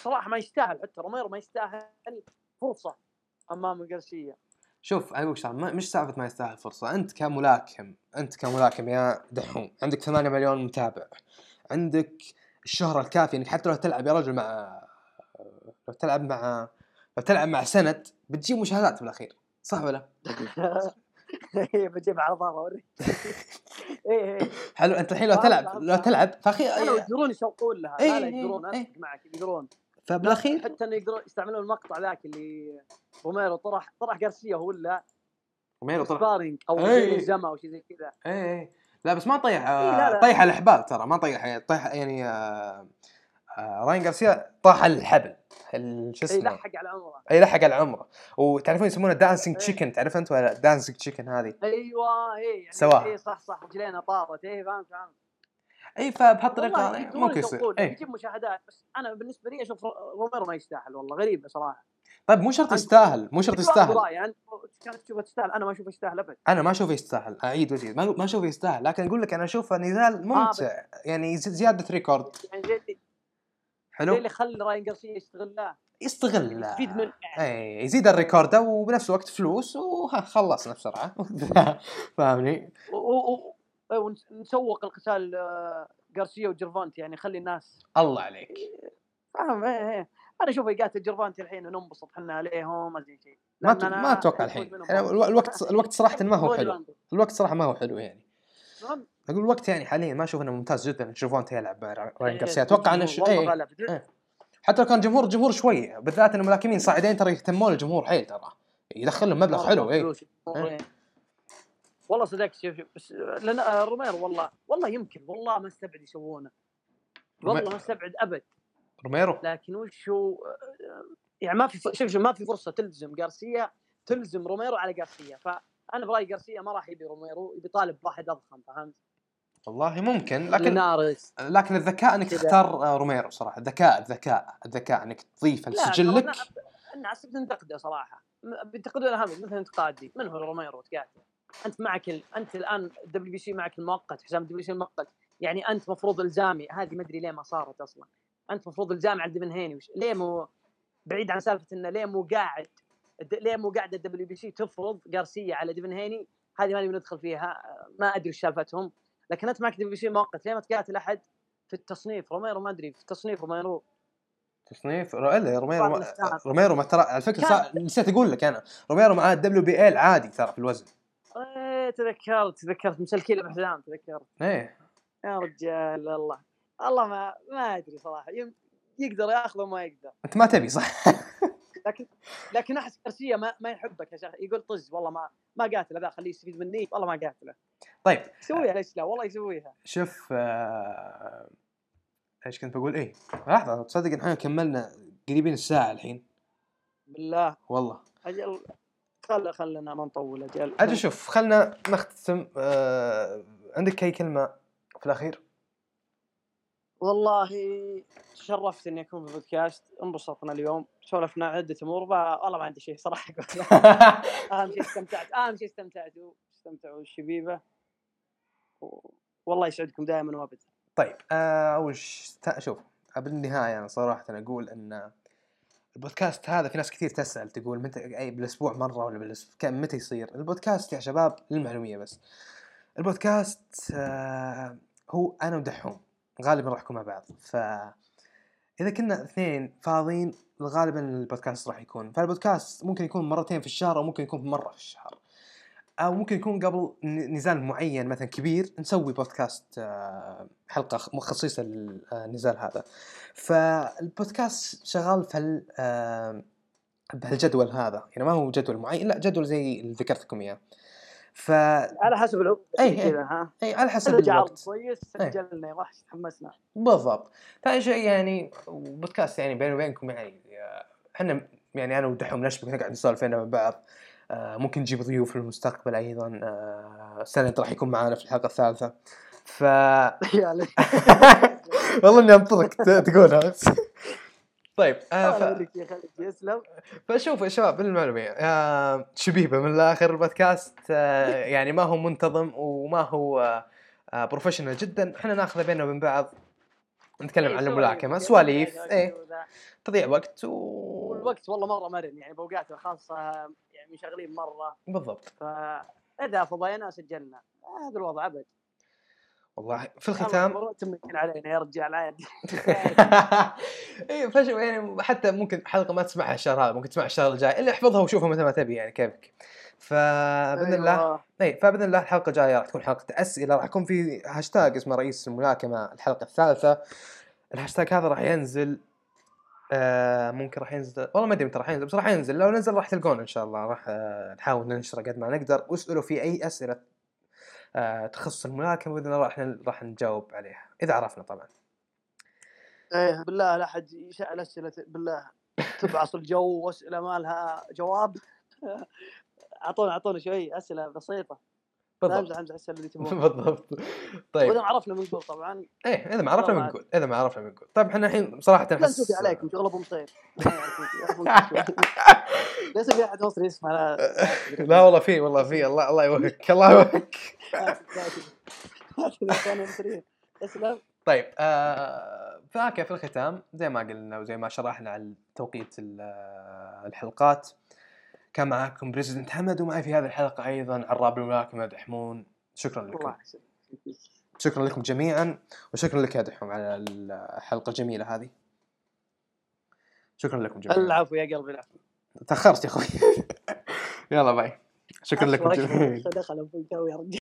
صراحة ما يستاهل حتى روميرو ما يستاهل فرصة أمام جارسيا شوف أنا أقول مش سالفة ما يستاهل فرصة. أنت كملاكم أنت كملاكم يا دحوم عندك 8 مليون متابع عندك الشهره الكافيه إنك حتى لو تلعب يا رجل مع لو تلعب مع لو تلعب مع سند بتجيب مشاهدات بالأخير صح ولا؟ إيه، بجيب على ظهره أوريك إيه إيه حلو أنت الحين لو تلعب لو. تلعب فأخي كانوا يقدرون يسوقون لها إيه، لا لا إيه، يقدرون إيه. اتفق معك يقدرون فبالاخير حتى إنه يقدرون يستعملون المقطع ذاك اللي روميرو طرح طرح جارسيا هو ولا روميرو طلع sparring أو إيه. زي الزما أو شيء زي كذا إيه لا بس ما طيح إيه، لا، لا. طيح الإحبال ترى ما طيح طيح يعني آه، آه، راين جارسيا طاح الحبل ال- شو اسمه؟ لحق على عمره. أي لحق على عمره. وتعرفون يسمونه dancing إيه. chicken تعرف انت ولا dancing chicken هذه؟ أيوه اي يعني سواها. اي صح صح رجلينه طارت اي فهمت فهمت. أي فبهالطريقة ممكن يصير اي يجيب مشاهدات بس أنا بالنسبة لي أشوف رو- روميرو ما يستاهل والله غريبة صراحة. طيب مو شرط يستاهل مو شرط يستاهل. انت كانت تشوفه تستاهل أنا ما أشوفه يستاهل أبد. أنا ما أشوفه يستاهل أعيد وأزيد ما أشوفه يستاهل لكن أقول لك أنا أشوفه نزال ممتع يعني زي- زيادة record. يعني حلو؟ اللي خلى راين جارسيا يستغلها يستغل يستفيد من إي يزيد ال record وبنفس الوقت فلوس وخلصنا بسرعة. فاهمني؟ ونسوق القتال آه، جارسيا وجيرفانتي يعني خلي الناس الله عليك. فاهم؟ إيه أنا أشوف يقاتل جيرفانتي الحين وننبسط إحنا عليهم ما أدري شيء ما ما أتوقع الحين. يعني الوقت الوقت صراحة ما هو حلو. الوقت صراحة ما هو حلو يعني. أقول الوقت يعني حاليا ما أشوف إنه ممتاز جدا جيرفونتا يلعب راين إيه، جارسيا أتوقع إنه ش... والله إيه. إيه. حتى لو كان جمهور جمهور شوي بالذات ان الملاكمين صاعدين ترى يهتمون الجمهور حيل ترى يدخل لهم مبلغ حلو اي. إيه. والله صدقت شوف شوف بس لأن آه، روميرو والله والله يمكن والله ما استبعد يسوونه والله ما استبعد أبد روميرو لكن وش هو آه، يعني ما في شوف شوف ما في فرصة تلزم جارسيا تلزم روميرو على جارسيا فأنا برأيي جارسيا ما راح يبي روميرو يبي طالب واحد أضخم فهمت؟ والله ممكن لكن ليناريس لكن الذكاء إنك. تختار آه، روميرو صراحة. الذكاء الذكاء الذكاء إنك تضيف للسجل ترى لك الناس- بتنتقده صراحة. بينتقدون أهم مثل انتقادي من هو روميرو؟ تقاتل أنت معك ال... أنت الآن ال WBC معك المؤقت حزام ال WBC المؤقت. يعني أنت مفروض إلزامي. هذه ما أدري ليه ما صارت أصلا. أنت مفروض إلزامي على ديفن هيني. وش... ليه مو بعيد عن سالفة إنه ليه مو قاعد ليه مو قاعد ال WBC تفرض جارسيا على ديفن هيني؟ هذه ما ندخل فيها ما أدري وش سالفتهم. لكن أنت معك WBC مؤقت ليه ما تقاتل أحد في التصنيف؟ روميرو ما أدري في تصنيف روميرو. تصنيف؟ إلا روميرو ما... روميرو ما ترى على فكرة صار... نسيت أقول لك أنا. روميرو مع ال WBA عادي ترى في الوزن. إيه تذكرت تذكرت. مسلكين بحزام تذكرت. إيه. يا رجال الله. الله ما ما أدري صراحة. يم- يقدر يأخذه وما يقدر. أنت ما تبي صح؟ لكن لكن احس جارسيا ما, ما يحبك يا شيخ. يقول طز والله ما ما قاتله ذا خليه يستفيد مني والله ما قاتله. طيب يسويها ليش لا؟ والله يسويها. شوف آه... إيش كنت بقول؟ إيه لحظة تصدق إن إحنا كملنا قريبين الساعة الحين؟ بالله. والله. أجل خل خلنا ما نطول أجل. أجل شوف خلنا نختم آه... عندك أي كلمة في الأخير؟ والله تشرفت إني أكون في البودكاست انبسطنا اليوم سولفنا عدة أمور والله ما عندي شيء صراحة. أهم شيء استمتعت أهم شيء استمتعتوا استمتعوا الشبيبه. والله يسعدكم دائما وابدا. طيب آه، أول شوف بالنهاية أنا صراحة أقول إن البودكاست هذا في ناس كثير تسأل تقول متى أي بالأسبوع مرة ولا بالاسبوع كم متى يصير؟ البودكاست يا شباب للمعلومية بس. البودكاست آه هو أنا ودحوم غالبا راح نكون مع بعض. ف إذا كنا اثنين فاضيين غالبا البودكاست راح يكون. فالبودكاست ممكن يكون مرتين في الشهر أو ممكن يكون مرة في الشهر. أو ممكن يكون قبل نزال معين مثلا كبير نسوي بودكاست آه، حلقة مخصصه للنزال هذا. فالبودكاست شغال في هال آه، بهالجدول هذا. يعني ما هو جدول معين لا جدول زي اللي ذكرت لكم إياه. ف على حسب العقد أي- أي. كذا ها؟ اي على حسب الوقت. كويس أي. سجلنا وحش تحمسنا. بالضبط. ثاني شيء يعني بودكاست يعني بيني وبينكم يعني آه، إحنا يعني أنا ودحوم نشبك نقعد نسولف هنا مع بعض. آه، ممكن نجيب ضيوف في المستقبل أيضا. آه، سند راح يكون معانا في الحلقة الثالثة. ف. والله إني أنطرك تقولها طيب آه، ف... يسلم فشوفوا يا شباب بالمعلومية آه شبيبة من الآخر البودكاست آه يعني ما هو منتظم وما هو آه بروفيشنال جدا. إحنا ناخذه بيننا وبين بعض. نتكلم إيه، عن الملاكمه سواليف؟ تضيع إيه. وقت وذا. تضيع وقت و والوقت والله مرة مرن يعني باوقات خاصة يعني مشغلين مرة. بالضبط. فاذا فضينا سجلنا. هذا الوضع أبد. والله في الختام تمكن علينا يا رجال عادي إيه فشو يعني حتى ممكن حلقة ما تسمعها الشهر هذا ممكن تسمعها الشهر الجاي إلا احفظها وشوفها متى ما تبي يعني كيفك. فبإذن الله أيوة. اي فبإذن الله الحلقة الجاية راح تكون حلقة أسئلة راح يكون في هاشتاج اسمه رئيس الملاكمة الحلقة الثالثة. الهاشتاج هذا راح ينزل آه ممكن راح ينزل والله ما أدري متى راح ينزل بس راح ينزل. لو نزل راح تلقونه إن شاء الله. راح آه نحاول ننشره قد ما نقدر. واسألوا في أي أسئلة آه تخص الملاكمة باذن الله راح راح نجاوب عليها. إذا عرفنا طبعا. إيه بالله لا أحد يسأل أسئلة بالله. تبعص الجو واسئله ما لها جواب. أعطونا أعطونا شوي أسئلة بسيطة. بالضبط. امزح الاسئله اللي تبغونها بالضبط. طيب. وإذا عرفنا بنقول طبعا. إيه إذا ما عرفنا بنقول إذا ما عرفنا بنقول طيب إحنا الحين صراحة لا نسوي عليكم ما يعرفون- يعرفون ليس في أحد مصري يسمع لا والله في والله في. الله الله يوفقك الله يوفقك. اسلم طيب آه فاكر في الختام زي ما قلنا وزي ما شرحنا على توقيت آه، الحلقات كان معكم بريزدنت حمد ومعي في هذه الحلقة أيضا عراب الملاكمه دحمون شكرا لكم. شكرا لكم جميعا وشكرا لك يا دحوم على الحلقة الجميلة هذه. شكرا لكم جميعا. العفو يا قلبي العفو. تأخرت يا أخوي. يلا باي. شكرا لكم. جميعا. دخل أبوي تو يا رجال.